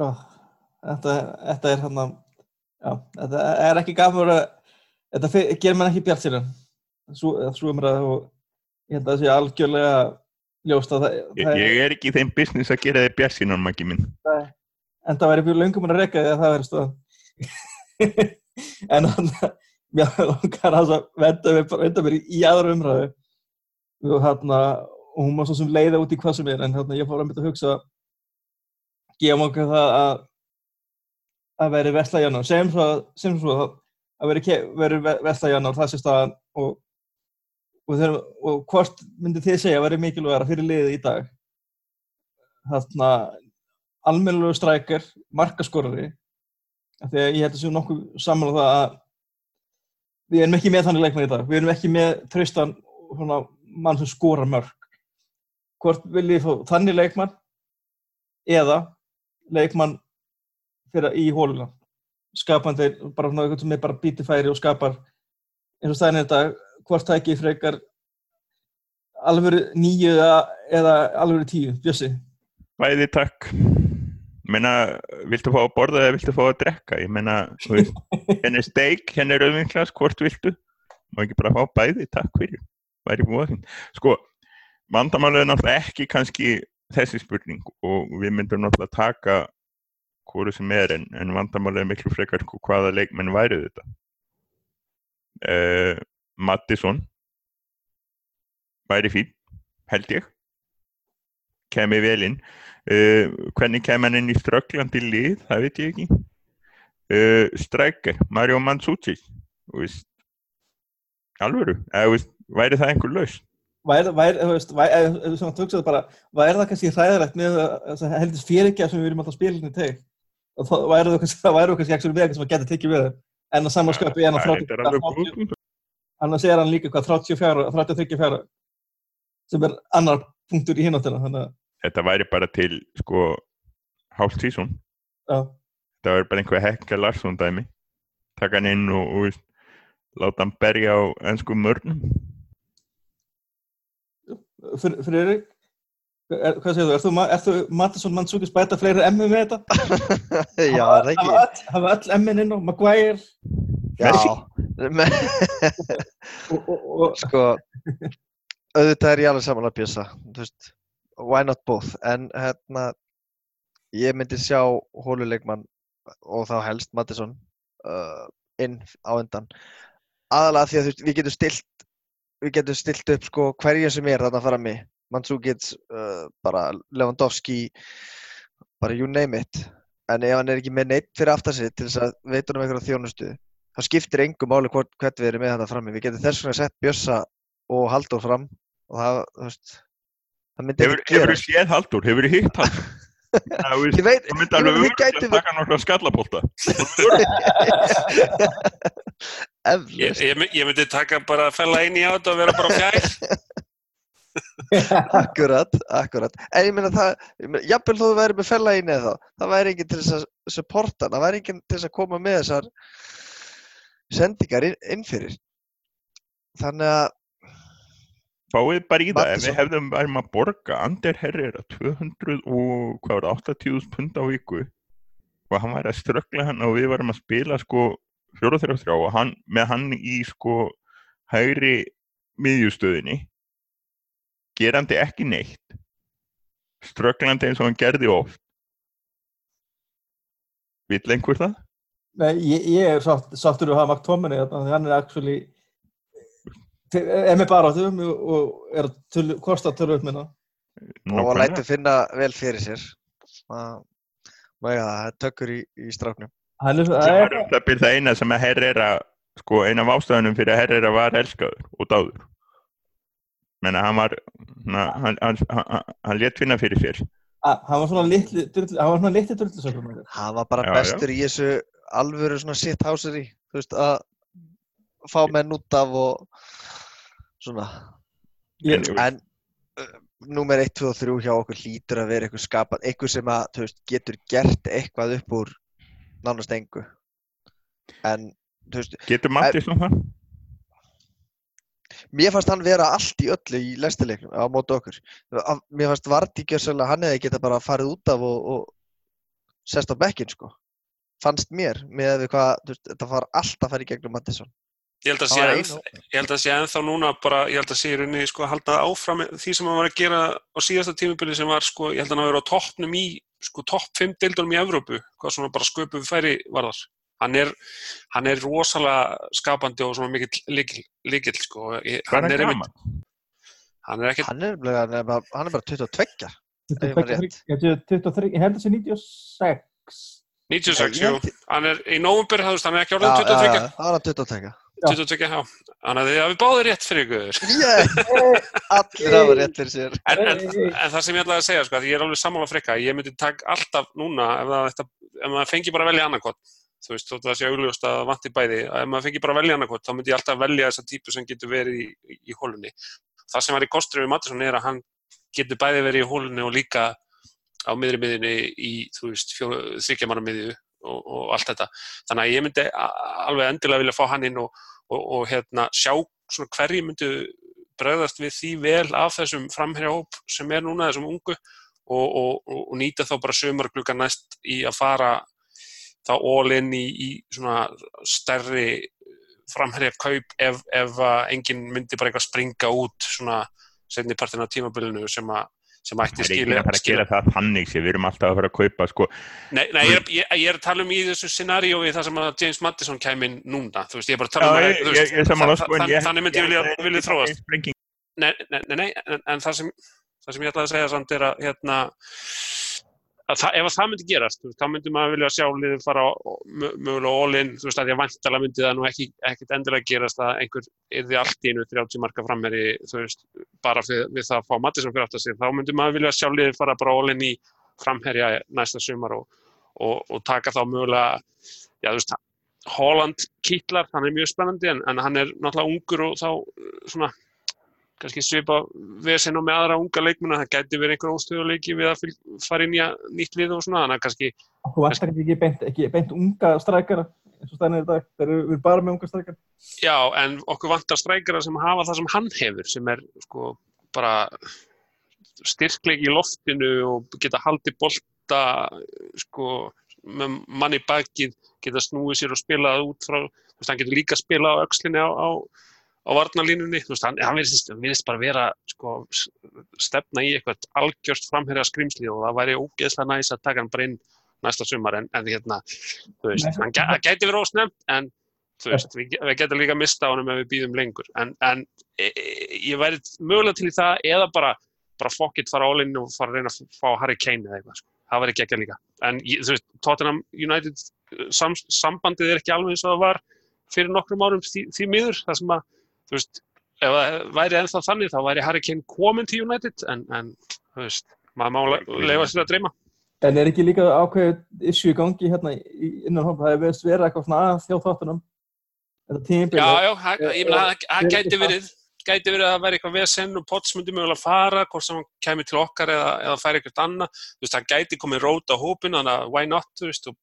ó, þetta, þetta er hann já, þetta er ekki gafur að þetta gerir mann ekki bjart sér svo, svo umræð og ég held að það sé algjörlega ljóst að það, Ég, það ég er ekki í þeim business að gera þið bjarsinan, Maggi minn. en það væri fyrir löngum að reyka því að það væri stöðan [LAUGHS] en hann mér langar að venda mér, í, í aðra umræðu. Og hann og hún var svo sem leiða út í hvað sem er en hann ég fór að mynda að hugsa gefa okkur það að að veri vesla janúar. Sem svo, sem svo að veri, veri vesla janúar það sé staðan. Og og, þeir, og hvort myndi þið segja að veri mikilvægara fyrir liðið í dag? Þarna almennilegu strækjar, markaskorari. Að ég held að séu nokkuð saman á það að við erum ekki með þannig leikmann í dag. Við erum ekki með svona, mann sem skorar mörg hvort viljið fá þannig leikmann eða leikmann fyrir í hóluna skapandi, bara svona eitthvað sem er bara býti færi og skapar eins og staðin er þetta hvort það ekki frekar alvöru nýju eða, eða alvöru tíu, Bjössi Bæði takk. Meina, viltu fá að borða eða viltu fá að drekka? Ég meina, henni [LAUGHS] er steik, henni er auðvinklas, hvort viltu? Má ekki bara fá bæði, takk fyrir. Væri búið þín. Sko, vandamálið er náttúrulega ekki kannski þessi spurning og við myndum náttúrulega taka hvoru sem er en, en vandamálið er miklu frekar sko, hvaða leikmenn væri þetta. Uh, Mattisson. Væri fín, held ég. Kemi vel inn. Uh, hvernig kem hann inn í strögglandi lið, það veit ég ekki. Uh, Stryker, Mario veist alvöru, eða veist, væri það einhver laus væri, það kannski hræðilegt með þess að heldist fyrirgjaf sem við erum alltaf spilinu teg og það kannski, það væri það kannski [LAUGHS] ekki eitthvað sem að geta tekið við þeim? En að samanskapi en að Það annars er hann líka hvað 34, 33 sem er annar punktur í hináttina þannig að, þetta væri bara til sko hálft sísón já, það væri bara einhver Hekka Larsson dæmi. Taka hann inn og, og veist, láta hann berja á ennsku mörnum. Fr- Friðrik er, hvað segir þú, ert þú, Mattisson Mannsúkis bæta fleiri emmi með þetta? [LAUGHS] Já, er það ekki? Hafa öll, emmin inn á, Maguire [LAUGHS] Sko, auðvitað er ég alveg saman að bjösa, why not both, en hérna, ég myndi sjá hóluleikmann og þá helst Mattisson uh, inn á undan, aðalega því að veist, við getum stilt, við getum stilt upp sko hverjum sem er þarna frammi, Mandzukic, uh, bara Lewandowski, bara you name it, en ef hann er ekki með neitt fyrir aftar sig til þess að veita hann um þá skiptir engum máli hvort, hvert við erum með þetta frammi. Við getum þess vegna sett Bjössa og Halldór fram og það, þú veist, það myndi hefur, ekki hefur gera. séð Haldur, hefur hitt hann [LAUGHS] það veit, það myndi ég alveg þið örgulega gætu- taka nokkra skallabólta [LAUGHS] Ég, ég, ég myndi taka bara að fella inn í át og vera bara fjær. [LAUGHS] akkurat, akkurat. En ég meina það, þó þú væri með fella inni eða þá, það væri enginn til þess að supporta, það væri enginn til þess að koma með þessar sendingar inn, inn fyrir. Þannig að, fáið bara í það, ef við hefðum værum að borga Ander Herrera 200 og hvað var það, 80.000 pund á viku og hann væri að ströggla hann og við varum að spila sko 4-3-3 og hann, með hann í sko hægri miðjustöðinni gerandi ekki neitt strögglandi eins og hann gerði oft vill einhver það? Nei, ég, ég er sátt, sáttur að hafa Mark Tomini þarna, því hann er actually er með baráttum og, er að tölu, kosta upp minna. og lætur finna vel fyrir sér. Það er tökkur í, í stráknum. Hann er, það er um það byrð það eina sem að Herrera sko eina af ástæðunum fyrir að Herrera var elskaður og dáður menna hann var hann, hann, hann, hann létt finna fyrir sér. að, hann var svona litli, drullu- hann var svona bara Já, já. bestur í þessu alvöru svona shit housery þú veist að fá menn út af og svona Ég, En- en uh, númer 1, 2 og 3 hjá okkur hlýtur að vera eitthvað skapað eitthvað sem að þú veist, getur gert eitthvað upp úr nánast engu en þú veist, getur Mattis nú það? Mér fannst hann vera allt í öllu í lestileiknum á móti okkur. Mér fannst Vardí gjössalega hann hefði geta bara farið út af og, og sest á bekkin sko. Fannst mér með hvað þetta var allt að fara í gegnum Mattisson. Ég held að sé var enn, einu- ég held að sé ennþá núna bara, ég held að sé í rauninni sko að halda áfram því sem hann var að gera á síðasta tímubili sem var sko, ég held að hann að vera á toppnum í, sko topp 5 deildunum í Evrópu, hvað svona bara sköpum færi varðar. Hann er, hann er rosalega skapandi og svona mikill líkil, sko. Hann er er gaman? hann er ekkert, hann er, er, bara, hann er bara 22 Ef ég man 23, rétt. ég held 23, það sé 96. 96, Ég jú. Hann er í það veist, hann er ekki orðin já, 22, já, það var hann 22 22, já. Þannig að hafið báðir rétt fyrir ykkur. [LAUGHS] yeah. allir hafa rétt fyrir sér En, en, en það sem ég ætlaði að segja, sko, að ég er alveg sammála frikka, ég myndi taka alltaf núna ef, það, ef maður fengi bara velja annarkot, þú veist, þótt að það sé augljóst að vanti bæði, að ef maður fengi bara að velja annarkot, þá myndi ég alltaf velja þessa típu sem getur verið í, í, í hólunni. Það sem var í kostur við Mattisson er að hann getur bæði verið í hólunni og líka á miðri miðinni í, þú veist, þryggjamanna miðju og, og allt þetta. Þannig að ég myndi alveg endilega vilja fá hann inn og, og, og hérna, sjá svona hverju myndu bregðast við því vel af þessum framherjahóp sem er núna þessum ungu og, nýta þá bara sömarglugga næst í að fara þá all in í, í svona stærri framherjakaup ef, ef að enginn myndi bara eitthvað springa út svona setni partin af tímabilinu sem að sem ætti Það er ekki skilja að fara að gera það þannig sem við erum alltaf að fara að kaupa sko, Nei, nei ég, ég, ég er að tala um í þessu scenaríói það sem að James Madison kæmi inn núna, þú veist, ég er bara að tala um Já, að, ég, þú ég, veist, ég samanlega þa- en þann- ég þannig myndi ég vilja, þróast. Nei, nei, nei, nei en, en það, sem, það sem ég ætlaði að segja samt er að, hérna, það, ef að það myndi gerast, þá myndi maður vilja sjá liðið fara mögulega all in, þú veist, að ég vantala myndi það nú ekki, ekkit endilega gerast að einhver yrði allt í einu 30 marka frammeri, þú veist, bara við, við það að fá Mattisson fyrir aftur sig, þá myndi maður vilja sjá liðið fara bara all in í framherja næsta sumar og, og, og taka þá mögulega, já, þú veist, Holland kýtlar, hann er mjög spennandi en, en hann er náttúrulega ungur og þá svona kannski svipa vesen og með aðra unga leikmuna, það gæti verið einhver óstöðuleiki við að fara inn í að- nýtt lið og svona, þannig að kannski, Okkur vantar kannski ekki beint, ekki beint unga strækara eins og stænir dag. Þeir eru bara með unga strækara. já, en okkur vantar strækjara sem hafa það sem hann hefur, sem er sko bara styrkleiki í loftinu og geta haldið bolta sko með manni bakið, geta snúið sér og spilað út frá, þú veist, hann getur líka spilað á öxlinni á, á, á varnalínunni, þú veist, hann, hann virðist bara vera sko stefna í eitthvað algjörst framherja skrimsli og það væri ógeðslega næs að taka hann bara inn næsta sumar. En, en hérna, þú veist, hann, gæ- gæti verið ósnefnt en þú veist, við, við getum líka mista honum ef við býðum lengur. En, en e, e, ég væri mögulega til í það eða bara, bara fuck it, fara in og fara að reyna að fá Harry Kane eða eitthvað, sko. það væri ekki líka. En þú veist, Tottenham United uh, sam, sambandið er ekki alveg eins og það var fyrir nokkrum árum því, því miður það sem að, þú veist ef það væri ennþá þannig þá væri Harry Kane komin til United en, en þú veist, maður má le- leyfa sér að dreyma En er ekki líka ákveðið issue í gangi hérna í- innan hópa? Það er veist verið eitthvað svona að þjá þáttunum. Já, já, ég meina, það- gæti verið gæti verið að það væri eitthvað vesen og Potts myndi mögulega fara, hvort sem hann kemur til okkar eða, eða færi eitthvað annað, þú veist, það gæti komið rót á hópinu, þannig að why not, þú veist, og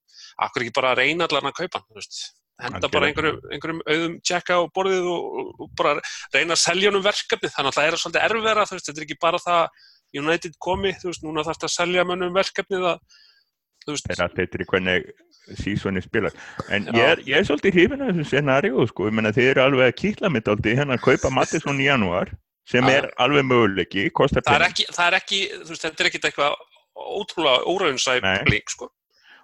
akkur ekki bara að reyna allan að kaupa hann, þú veist, henda bara einhverjum, einhverjum auðum tjekka á borðið og, og, bara reyna að selja honum verkefni, þannig að það er svolítið erfvera, þú veist, þetta er ekki bara það United komi, þú veist, núna þarf þetta að selja mönnum verkefnið að þú veist, er allt eftir í hvernig sísoni spilar. En ég er, ég er svolítið hrifin af þessum scenaríu sko, ég menna þið eru alveg að kýtla mitt aldrei að kaupa Mattisson í janúar sem er alveg möguleiki, það er ekki, það er ekki, þú veist, þetta er ekkit eitthvað ótrúlega sko.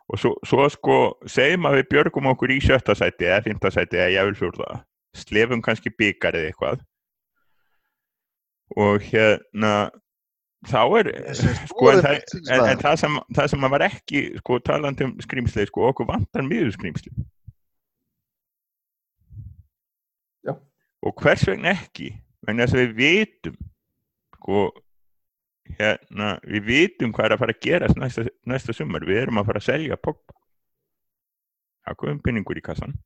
Og svo, svo sko segjum að við björgum okkur í sjötta sæti eða fymta sæti eða ég vil fjórða. Slefum kannski byggar eða eitthvað. Og hérna þá er sko, en, það, en, en það, sem, það sem að var ekki sko talandi um skrýmsli sko, okkur vantar miður skrýmsli Já. og hvers vegna ekki? Vegna þess að við vitum sko hérna, við vitum hvað er að fara að gerast næsta, næsta sumar, við erum að fara að selja Pogba. Það komum pinningur í kassan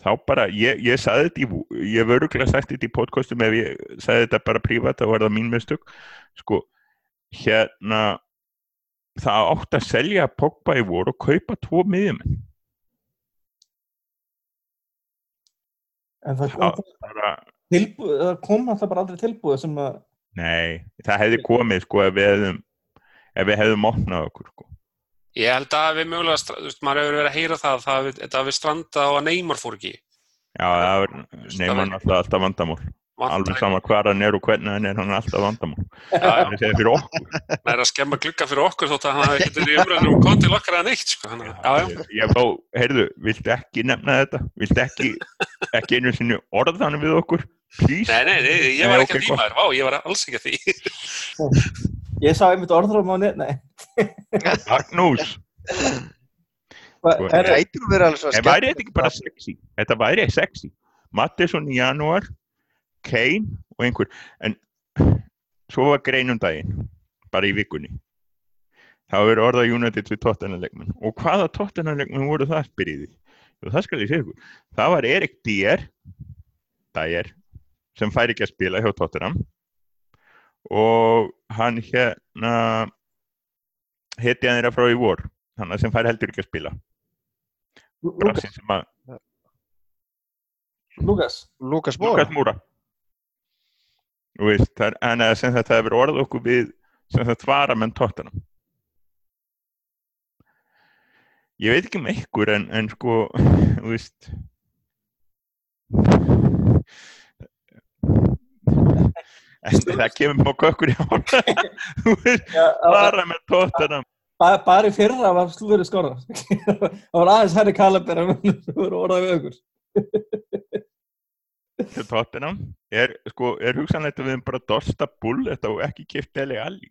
þá bara, ég, ég saði þetta í, ég hef öruglega sagt þetta í podcastum. Ef ég saði þetta bara prívat, þá var það mín mistök. Sko, hérna það átt að selja Pogba í voru og kaupa tvo miðjumenn. En það bara, tilbúð, það kom alltaf bara aldrei tilbúið sem að, nei, það hefði komið sko ef við hefðum ef við hefðum opnað okkur sko. Ég held að við mögulega, þú veist, maður hefur verið að heyra það, það þetta hafi strandað á að Neymar fór ekki. já, það er neyman alltaf, alltaf vandamál alveg sama hvar hann er og hvernig hann er hann er alltaf vandamál Já, það er fyrir okkur það er að skemma glugga fyrir okkur þótt að hann ekkert verið í umræðinu um kontil okkar eða neitt, sko. Já, já. ég, ég fá, heyrðu, viltu ekki nefna þetta viltu ekki, ekki Nei, nei, nei, ég Nei, var ok, ekki að því maður, vá, ég var alls ekki að því. [LAUGHS] ég sá einmitt orðrum á net, nei. [LAUGHS] Magnús, Hva, Sko, er, Það ætti að vera alveg svo en væri þetta ekki bara sexy? Þetta væri sexy. Mattisson í janúar Kane og einhver. En svo var grein um daginn bara í vikunni. Þá er orðað United við Tottenham-leikmenn. Og hvaða Tottenham-leikmenn voru það spyriði Jú, það skal ég segja ykkur. Það var Erik Dier. Dier sem fær ekki að spila hjá Tottenham. Og hann hérna heiti hann þeirra frá í vor hann sem fær heldur ekki að spila. Lukas, að Lukas, Lukas Múra Þú veist, það er, en að sem þetta hefur orðið okkur við sem þetta vara menn tóttanum ég veit ekki um ykkur en, en sko [LAUGHS] þú veist en það kemur mjög kökkur í ára vara menn tóttanum bara, bara í fyrra var slúður skora. það var aðeins herri kalabir en það voru orðað við okkur. til tóttanum er, sko, er hugsanlegt að við bara dosta bull þetta og ekki kipt Deli Alli?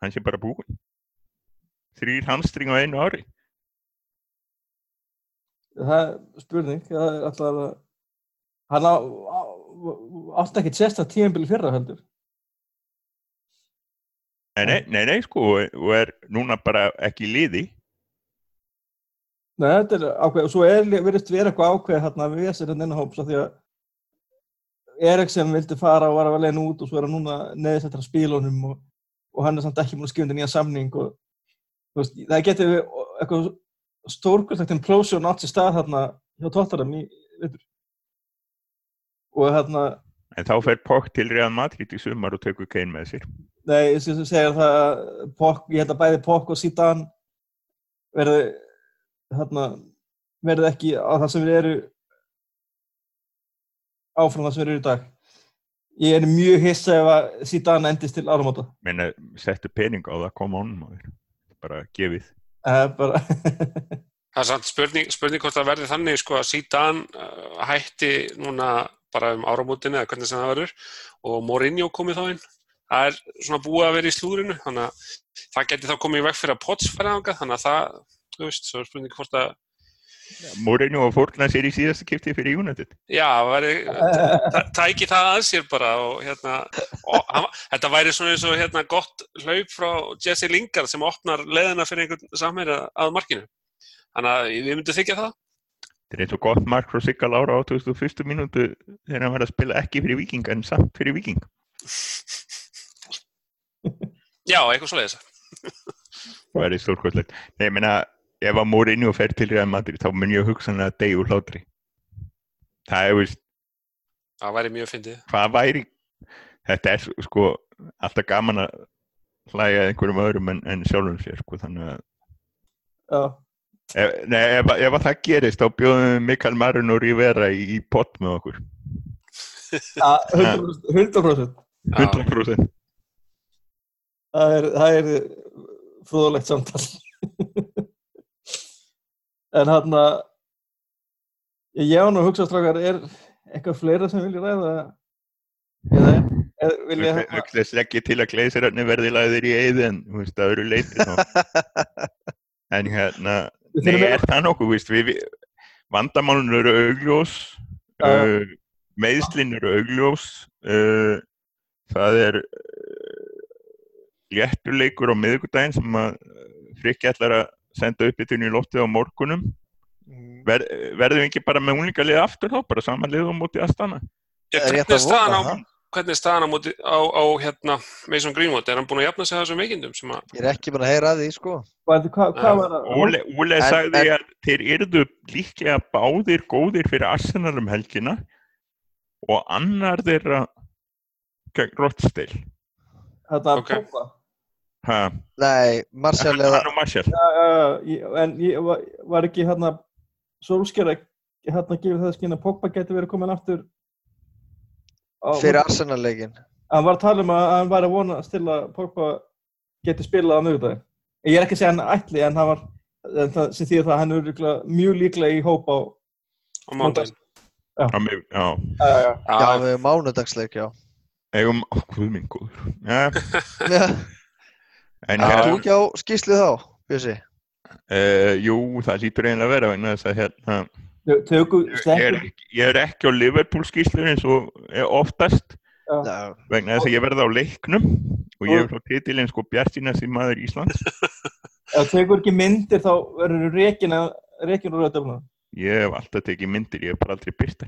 Hann sé bara búinn. Þrýr hamstring á einu ári. Það er spurning, það er alltaf að hann á, á, átti ekkert sérsta tíðanbili fyrra heldur. Nei, nei, nei, nei sko, og- og er núna bara ekki liði. Nei, þetta er ákveð, og svo er verið vera eitthvað ákveð hérna við þessir hérna innahóps af því að Eriksen vildi fara og var að leiðin út og svo er hann núna neðisettur að spílunum og, og hann er samt ekki búin að undir nýja samning og veist, það getur eitthvað stórkvæmslegt implosion átt sér stað hérna hjá Tottenham í veitur. Og hérna, En þá fer Pogg til Real Madrid í sumar og tekur Kane með sér. nei, ég sem segir það að Pogg, ég held að bæði Pogg og Zidane verði hérna, verði ekki á það sem við eru áfram það sem við eru í dag. Ég er mjög hissa ef að Zidane endist til áramóta. Menna, settu pening á það, koma honum á þér. Bara gefið. Það er bara, [LAUGHS] Það er samt spurning, spurning hvort það verði þannig sko að Zidane uh, hætti núna bara um áramótinu eða hvernig sem það verður og Mourinho komið þá inn. Það er svona búið að vera í slúrinu þannig að það geti þá komið í veg fyrir að Potts færa ánga þannig að það, þú veist, svo er spurning hvort að Mourinho og fórna sér í síðasta kipti fyrir United. já, væri, ta- tæki það að sér bara og hérna og hann, þetta væri svona eins og hérna gott hlaup frá Jesse Lingard sem opnar leðina fyrir einhvern samherja að markinu. Þannig að við myndum þykja það. Þetta er eins og gott mark frá Sigga Lára á 2001. mínútu þegar hann var að spila ekki fyrir Viking en samt fyrir Viking. Já, eitthvað svoleiðis. [LAUGHS] Það er stórkvöldlegt. Nei, ég meina, ef að Mourinho fer til Real Madrid þá mun ég hugsanlega að deyja úr hlátri. Það er, veist, Það væri mjög fyndið. hvað væri þetta er sko alltaf gaman að hlæja að einhverjum öðrum en, en sjálfum sér sko, þannig að Já, ef, nei, ef, ef að það gerist þá bjóðum Mikael Marun og Rivera í, í pott með okkur Ja, 100%, 100%. Já. 100% Það er, það er frúðulegt samtal. [LAUGHS] en hann að ég á nú að hugsa strákar, er eitthvað fleira sem vilja ræða? Eða, eða vilja hérna, Þess ekki til að gleysirarnir verði lagðir í eyði en þú veist, það eru leiti [LAUGHS] en hérna Nei, er það nokkuð, víst, við, við, vandamálun eru augljós, uh, meðslinn eru augljós, uh, það er uh, léttuleikur á miðvikudaginn sem að frikki ætlar að senda upp í tunni í loftið á morgunum. Mm, Ver, verðum við ekki bara með unglingalið aftur þá, bara saman lið á móti Astana? Já, Er rétt hvernig er að staðan á, hvernig er staðan á, móti, á, á hérna, Mason Greenwood? Er hann búinn að jafna sig að þessum veikindum? Sem að, Ég er ekki búin að heyra að því, sko. Hvað, hvað, hvað var það? Óle, Óle En- sagði en- að þeir yrðu líklega báðir góðir fyrir Arsenal um helgina og annar þeirra gegn Rottsteil. Þetta Ok. okay. Pogba. Ha, Nei, Martial eða... en ég var, var ekki hérna Solskjær að hérna gefið það skinn að Pogba geti verið komin aftur á, Fyrir Arsenal-leikin. Hann var að tala um að hann var að vona að Pogba geti spilað á miðvikudaginn. Ég er ekki að segja hann ætli en hann var en það sem því að það hann er örugglega mjög líklega í hóp á á mig- Já, Já, já, já. Mánudagsleik, já. eigum, guð minn góður. [LAUGHS] En Já. Ertu hérna, ekki á skýslu þá, Bjössi? uh, jú, það lítur eiginlega að vera vegna þess að hérna, Tö- Tökum, ég er, ég er ekki á Liverpool skýslur eins og er oftast vegna þess að ég verði á leiknum og ég er frá titilinn sko Bjartínasti maður Íslands. [LAUGHS] Ef tekur ekki myndir þá verður að rekin úr auðvitað. Ég hef alltaf tekið myndir, ég hef bara aldrei byrst.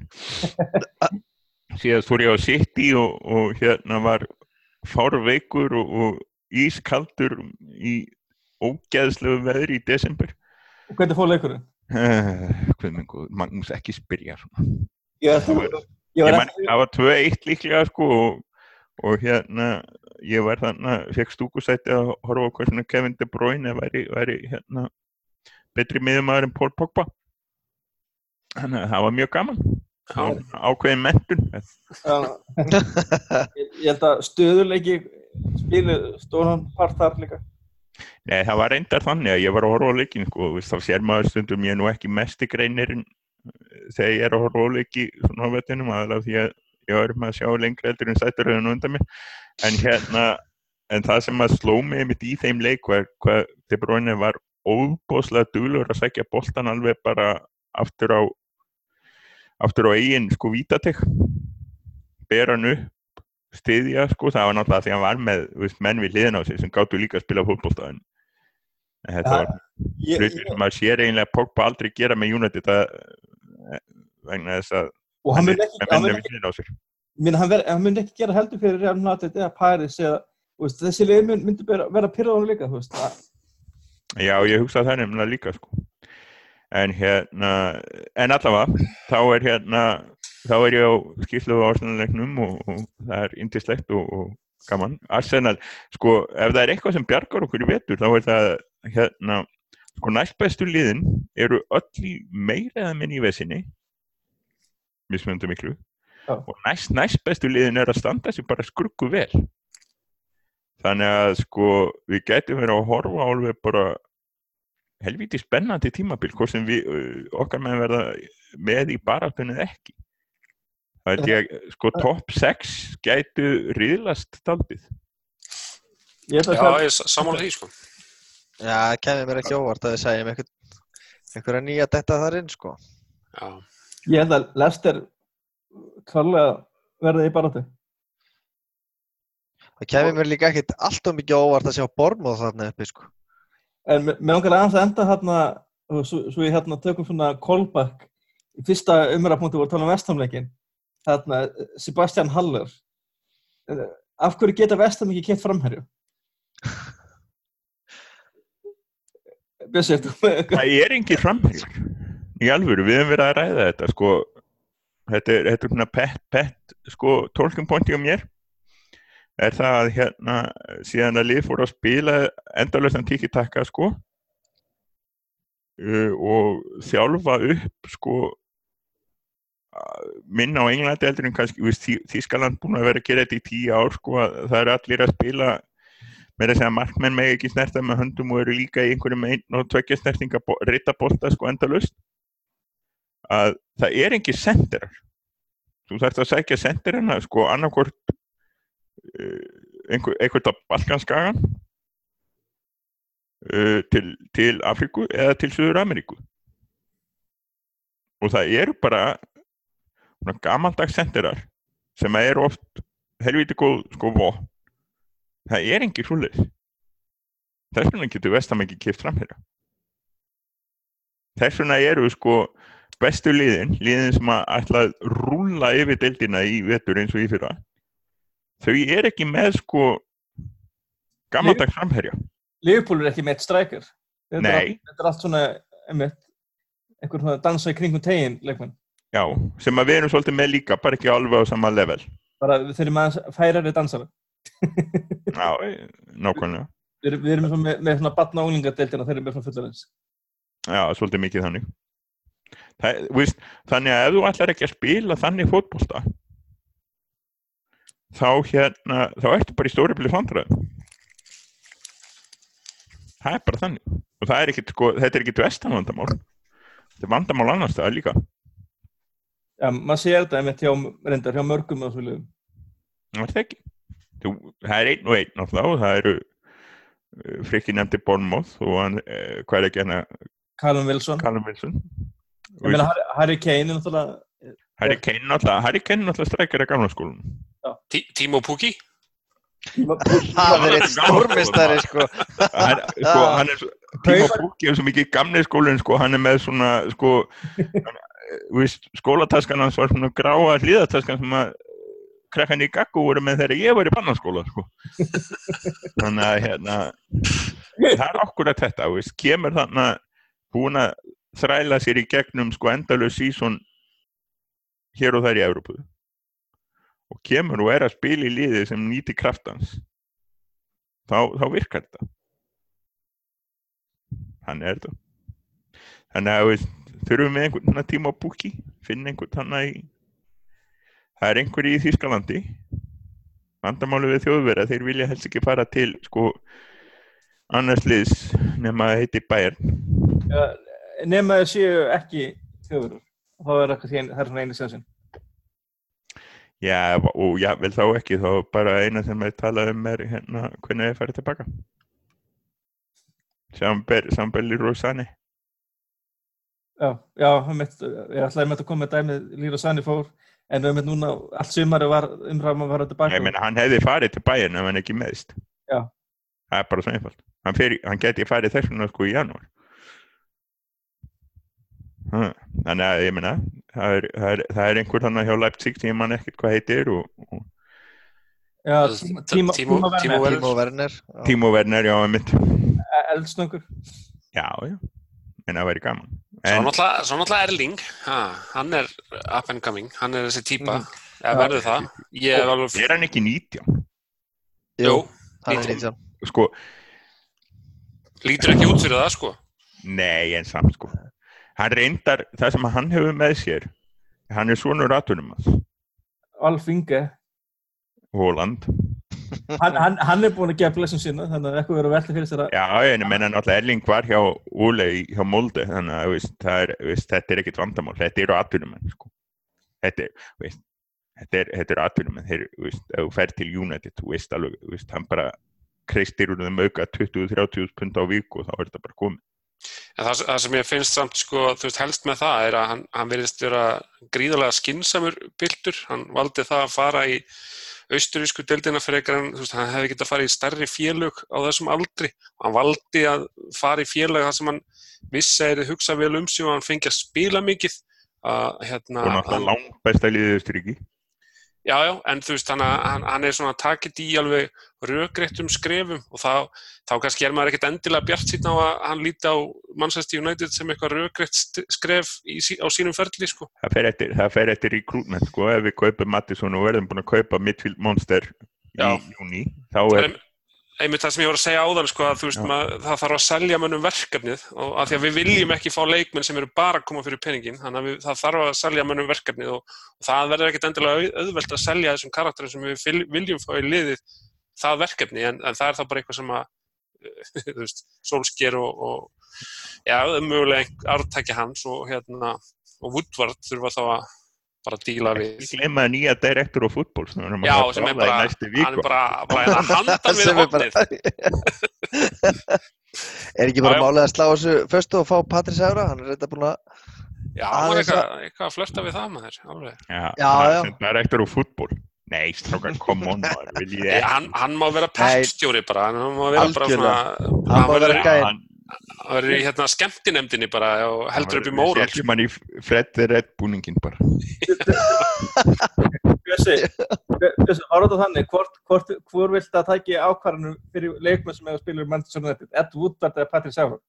Síðan fór ég á City og, og hérna var fárveikur og, og ískaldur í ógeðslegu veðri í desember. Og hvernig fór leikurinn? Uh, Magnús ekki spyrja svona. Ég, Það var- ég man, það var 2-1 líklega sko og, og hérna ég var þarna, fekk stúkusæti að horfa á hvernig Kevin De Bruyne væri, væri hérna betri miðumæður en Paul Pogba. Þannig að það var mjög gaman. já, Ákveðin mentun. Já, ég, ég held að stöðuleiki spilu stóran part þar líka. Nei, það var reyndar þannig að ég var að horfa á leikin sko, þá sér maður stundum ég nú ekki mest í greinirinn þegar ég er að horfa á leiki svona á vettunum aðalega því að ég var með að sjá lengri eldur en sætturöðun undan mér. En hérna, en það sem að sló mig mitt í þeim leik var hvað De Bruyne var óbóðslega duglur að sækja boltan alveg bara aftur á aftur á eigin sko vítatek bera hann upp styðja sko, það var náttúrulega því að hann var með veist, menn við hliðin á sig sem gáttu líka að spila en þetta Ja, var ég, sem maður sér eiginlega Pogba aldrei gera með United að, vegna þess að og hann er ekki, hann á sig minn, hann, ver, hann mun ekki gera heldur fyrir Real Madrid eða Paris eða veist, þessi leið mun, myndi vera, vera pyrraðan líka veist, að, Já, ég hugsa það nefnilega líka sko. En hérna, en allavega, þá er hérna, þá er ég á skýrslu á Arsenal-leiknum og, og það er indislegt og, og gaman. Arsenal, sko, ef það er eitthvað sem bjargar okkur í vetur, þá er það hérna, sko, næstbestu liðin eru öll í meira eða minni í vesinni, mismunandi miklu, Já. og næst, næstbestu liðin er að standa sér bara skruggu vel. Þannig að sko við gætum verið að horfa á alveg bara helviti spennandi tímabil hvort sem við, okkar með verða með í baráttunni eða ekki. Það held ég, sko top 6 gætu riðlast daldið. ég að já, ég er sammála því, sko. Já, það kemur mér ekki óvart að þið segjum einhver, einhverja nýja detta þar inn, sko. Já, ég held að Lester klarlega verði í baráttu Það kemur mér líka ekkit alltaf mikið óvart að sjá Bormóð þarna uppi, sko. en mér mér langar aðeins að enda hérna og svo, svo ég hérna tökum svona callback í fyrsta umræðapunkti voru tala um vestamleikin hérna Sebastian Haller Eh, af hverju geta vestam ekki keitt framherju? Bjössi, ertu með eitthvað? Það er engin framherjur. Í alvöru, við höfum verið að ræða þetta, sko, þetta er, þetta er svona pet, pet, sko, tólkum pointi á mér. er það að hérna síðan að lið fór að spila endalöstan tiki-taka sko uh, og þjálfa upp sko minna á Englandi heldur en kannski Þýskaland búin að vera að gera þetta í tíu ár sko að það eru allir að spila með þess að markmenn með ekki snerta með höndum og eru líka í einhverjum einn og tvekja snertinga reytabólta sko endalust að það er engin senderar þú þarfst að sækja senderina sko annarkvort uh, einhver, einhvert á Balkanskagan uh, til, til Afríku eða til Suður Ameríku og það eru bara gamaldags senderar sem eru oft helviti góð sko vopn það er engin svoleiðis þess vegna getur vestam ekki kipt fram hérna þess vegna eru sko bestu liðin, liðin sem að ætla að rúlla yfir deildina í vetur eins og í fyrra þau er ekki með sko gamaldags framherja. Liverpool er ekki með eitt strækjar þetta, er allt- svona einmitt, einhver svona dansa í kringum tegin leikmenn. Já, sem að við erum svolítið með líka bara ekki alveg á sama level. Bara við þurfum að færari dansara já, eh, nákvæmlega við erum, við erum með, með svona batna og unglingadeildina þeir eru með svona fullarins Já, svolítið mikið þannig. Það, veist, þannig að ef þú ætlar ekki að spila þannig fótbolta þá hérna, þá ertu bara í stóri blið vandræðum. Það er bara þannig. Og er ekkit, sko, þetta er ekkit vestan vandamál. Þetta er vandamál annars það líka. já, maður sér þetta einmitt hjá reyndar hjá mörgum og svo liðum Það er það ekki. Þú, það er einn og einn náttúrulega og það eru uh, frikki nefndi Bornmoth og hann, uh, hvað er ekki hérna, Callum Wilson Callum Wilson. meina Harry, Harry Kane er náttúrulega Harry Kane náttúrulega, Harry Kane náttúrulega streikir að gamla skólanum. Tí- Timo Pukki [LAUGHS] Það er eitt stórmistari sko. hann, sko, hann er svo, [LAUGHS] Tímo Pukki er svo mikið gamli skólinn sko, hann er með svona sko, [LAUGHS] hann, eh, þú veist, skólataskan hans var svona gráa hlýðataskan sem að krakkan í Gaggu voru með þegar ég var í bannarskóla sko. [LAUGHS] þannig að hérna það er okkur að þetta, veist, kemur þannig að búin að þræla sér í gegnum sko endalög sísón hér og þær í Evrópu. Og kemur og er að spila í liði sem nýti kraftans þá, þá virkar þetta. Hann er þetta. Þannig að við þurfum við einhvern tíma á búki finna einhvern þannig í það er einhver í Þýskalandi. Vandamáli við þjóðverða þeir vilja helst ekki fara til sko annars liðs nema að heiti Bayern. Já, nema þau séu ekki þjóður þá er það svona einu sensin já og já vel þá ekki þá bara eina sem er talað um er hérna hvernig þið farið tilbaka. Samber, Samberli Rosani já, já, mitt, ég ætlaði með að koma með dæmið Lýra Sani fór en við mitt núna, allt sumari var umræðum að fara tilbaka ég meina hann hefði farið til Bayern ef hann ekki meðist Já. það er bara svo einfalt. Hann, hann geti farið þess vegna sko í janúar. Ha, þannig að ég meina það er, það er, það er einhver þannig hjá Leipzig sem ég man ekkert hvað heitir og, og já, tíma, tíma, Tímo- tíma, Tímo tíma Timo Werner. Já. Timo Werner já, einmitt. eldsnöngur já, já. En það væri gaman en, svo náttúrulega Erling, ha, hann er up and coming, hann er þessi típa, Mhm. eða verður það. Ég hef alveg, er hann ekki 19 jú, hann er lítið. 19 sko, lítur ekki út fyrir það, sko. nei en samt sko hann reyndar, það sem hann hefur með sér hann er svonur atunum Alf Inge Hóland hann, hann, hann er búin að gefa blessum sína þannig að eitthvað verður velta fyrir sér að Já, en ég menna náttúrulega Erling var hjá Úle í- hjá Molde, þannig að veist, það er, veist, þetta er ekkit vandamál, þetta eru atvinnumenn, sko. Þetta er, veist, þetta er, þetta eru atvinnumenn, þeir, þú fer til United, þú veist alveg, hann bara kreistir úr þeim auka 20-30 pund á viku og þá er þetta bara komið. En það, það sem ég finnst samt, sko, þú veist, helst með það er að hann, hann verðist vera gríðarlega skinsamur byltur. Hann valdi það að fara í austurísku deildina frekar en, veist, hann hefði getað að fara í stærri félög á þessum aldri. Hann valdi að fara í félög þar sem hann vissi að hugsa vel um sig og hann fengi að spila mikið. Að, hérna, Og náttúrulega langt besta liðið Östuríki. Já, já, en þú veist, hann, hann, hann er svona takit í alveg rökréttum skrefum og þá, þá kannski er maður ekkert endilega bjart síðan á að hann líti á Manchester United sem eitthvað st- skref í, á sínum ferli, sko. Það fer eftir, það fer eftir recruitment, sko, ef við kaupum Mattisson og verðum búin að kaupa midfield monster Já. í júni, þá Það er er einmitt það sem ég var að segja áðan sko, að veist, mað, það þarf að selja mönnum verkefnið og að því að við viljum ekki fá leikmenn sem eru bara að koma fyrir peningin þannig að við, það þarf að selja mönnum verkefnið og, og það verður ekkit endilega auð- auðvelt að selja þessum karakterum sem við viljum fá í liðið það verkefni en, en það er þá bara eitthvað sem að [LAUGHS] veist, Solskjær og, og já, mögulega ártækja hans og hérna og Woodward þurfa þá að bara díla við. ekki glemma nýja direktor og fútból sem við erum að Já, fara sem er að bara, ráða í næstu hann viku er bara, bara hérna [LAUGHS] handan við Sem er [LAUGHS] Er ekki bara málið að slá þessu föstu og fá Patris Evra? Hann er reynda búin að Já, hann Aðeins eitthvað, eitthvað að flörta við það maður. Já, Já, hann er direktor og fútból Nei, strákar, come on maður, ég hann, hann má vera Nei. peppstjóri bara, hann má vera bara vera verður verður í hérna skemmtinemdini bara og heldur upp í Við móral. setjum hann í Freddi Redd búningin bara Bjössi, Bjössi, þetta þannig, hvort, hvort, hvor vilt að tæki ákvarðanum fyrir leikmenn sem hefur spilur Manchester United, Ed Woodward eða Patrick Sauer?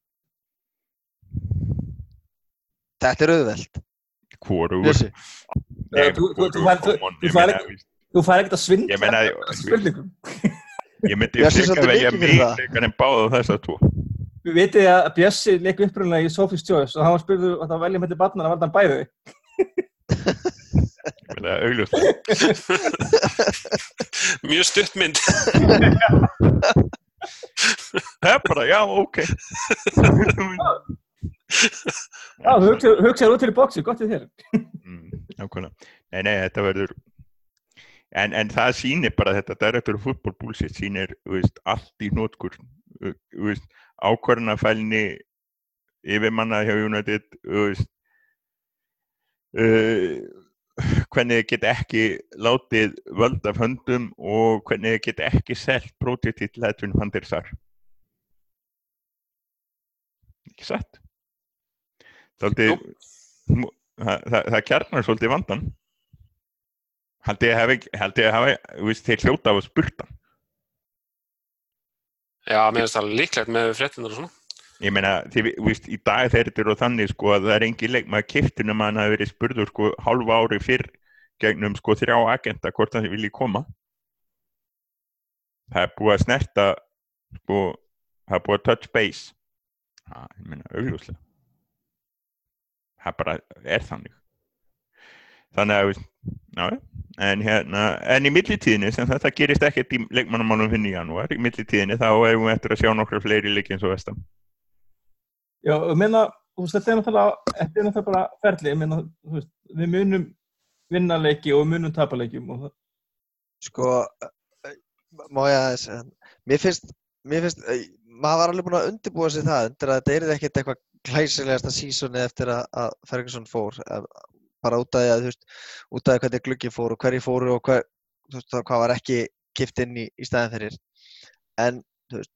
Þetta er auðvelt. Hvorugur Bjössi. Þú- fær- ekkert að svindla Ég meina, þessum spurningum. ég myndi fyrir það. frekar en báða þess að tvo Við vitið að Bjössi leik upprunlega í Sophie's Choice og hann var spurður að það velja með til barnan að valda hann bæði. Það er augljóst Mjög stutt mynd. Það er bara, já, ok Já, þú hugsaður út til í bóksi, gott í þér. Mm, Nákvæmlega. Nei, nei, þetta verður en, en það sýnir bara þetta director of football bullshit sýnir þú veist, allt í nótkur ákvarðanafælni yfirmanna hjá United veist, uh, hvernig þið get ekki látið völd af höndum og hvernig þið get ekki selt projektið til van der Sar. Ekki satt? Þáldi, það, það, það kjarnar svolítið vandan held ég að hafi, held ég að hafi þú veist, þeir hljóta á að spurta Já, mér finnst það líklegt með fréttinur og svona. ég meina, þið, þú veist, í dag þeir eru þannig sko að það er engin leik maður kiptur nema hann hafi verið spurður sko hálfa ári fyrr gegnum sko þrjá agenda hvort það vilji koma. Það er búið að snerta sko, það er búið að touch base. Það, ég meina, augljóslega. Það bara er þannig þannig að, já, en hérna, en í millitíðinni sem þetta gerist ekkert í leikmannamálum hinn í janúar, í millitíðinni þá erum við eftir að sjá nokkra fleiri leiki eins og vestam Já, ég meina, þú veist, þetta er náttúrulega, er bara ferli, meina, þú veist, við munum vinna leiki og við munum tapa leikjum og það, Sko, má ég aðeins, mér finnst, mér finnst, maður var alveg búin að undirbúa sig það, undir að þetta er ekkert eitthvað glæsilegasta sísoni eftir að, að Ferguson fór, bara út af því að, þú veist, út af því hvernig gluggi fór og hverji fóru og hver, þú veist, hvað var ekki kipt inn í, í staðin fyrir. En, þú veist,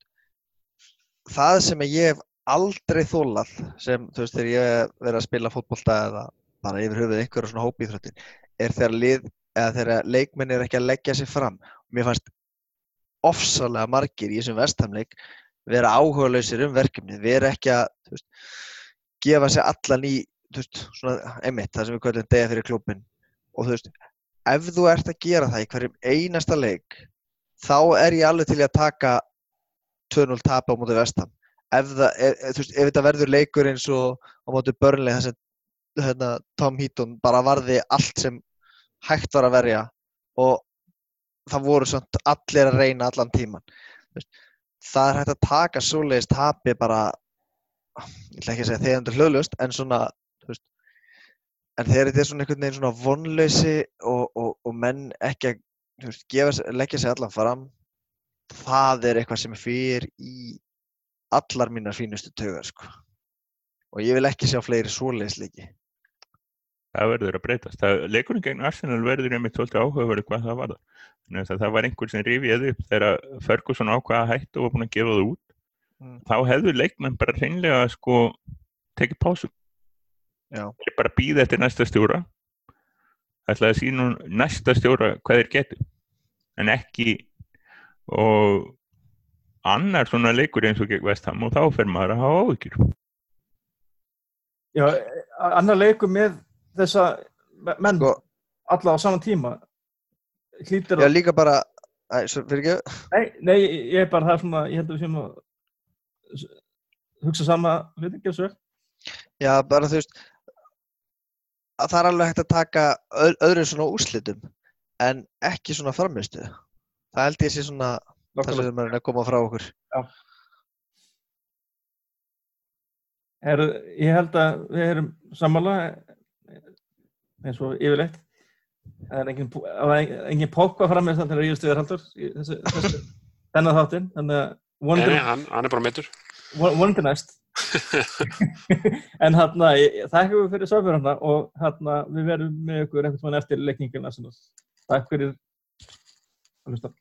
það sem ég hef aldrei þólað, sem, þú veist, þegar ég hef verið að spila fótbolta eða bara yfir höfuð einhverja svona hópíþröttin, er þegar lið, eða þegar leikmenn er ekki að leggja sig fram. Mér fannst ofsalega margir í þessum vestamleik vera áhugalausir um verkefnið, vera ekki að veist, gefa sig allan í þú veist, svona, einmitt, það sem við kallum degja fyrir klubin og þú veist, ef þú ert að gera það í hverjum einasta leik þá er ég alveg til að taka 2-0 tapa á móti vestam ef, það, er, þú veist, ef þetta verður leikur eins og á móti börnlega þess að hérna, Tom Heaton bara varði allt sem hægt var að verja og það voru svona allir að reyna allan tíman veist, það er hægt að taka svoleiðist tapi bara ég ætla ekki að segja þegar hlöðlust en svona en þegar þetta er svona einhvern veginn svona vonleysi og, og, og menn ekki að veist, gefa, leggja sig allan fram það er eitthvað sem fyrir í allar mínar fínustu tögar sko. og ég vil ekki sjá fleiri svoleiðisleiki það verður að breytast. Leikurinn gegn Arsenal verður einmitt svolítið áhugaverið hvað það var það. Það var einhver sem rifiði upp þegar Ferguson ákvaða að hætta og var búin að gefa það út. Mm. Þá hefðu leikmenn bara hreinlega sko tekið pásu. Já. Þeir bara býða eftir næsta stjóra. ætlaði að sína næsta stjóra hvað þeir getur. En ekki og annar svona leikur eins og gegn Vestham og þá fer maður að hafa áhyggjur. já, annar leikur með þessa menn sko, alla á saman tíma hlýtur já að, líka bara Æ, svo fyrir ekki, Nei, nei, ég er bara það svona, ég held að við séum að hugsa sama hluti, ekki svo vel. já, bara þú veist, að það er alveg hægt að taka öð, öðrum svona úrslitum, en ekki svona framistu. Það held ég sé svona það sem við erum að koma frá okkur. Heru, ég held að við erum sammála eins og yfirleitt. Það er engin, er engin pókva fram með þetta til að ríðast yfir haldur í þessu, þessu, [LAUGHS] þennan þáttinn, þannig að Nei, hann, hann er bara meittur. vonandi næst. [LAUGHS] en hérna, þakka við fyrir sáfjör hérna og hérna, við verðum með ykkur eftir leikningina. Takk fyrir að hlusta.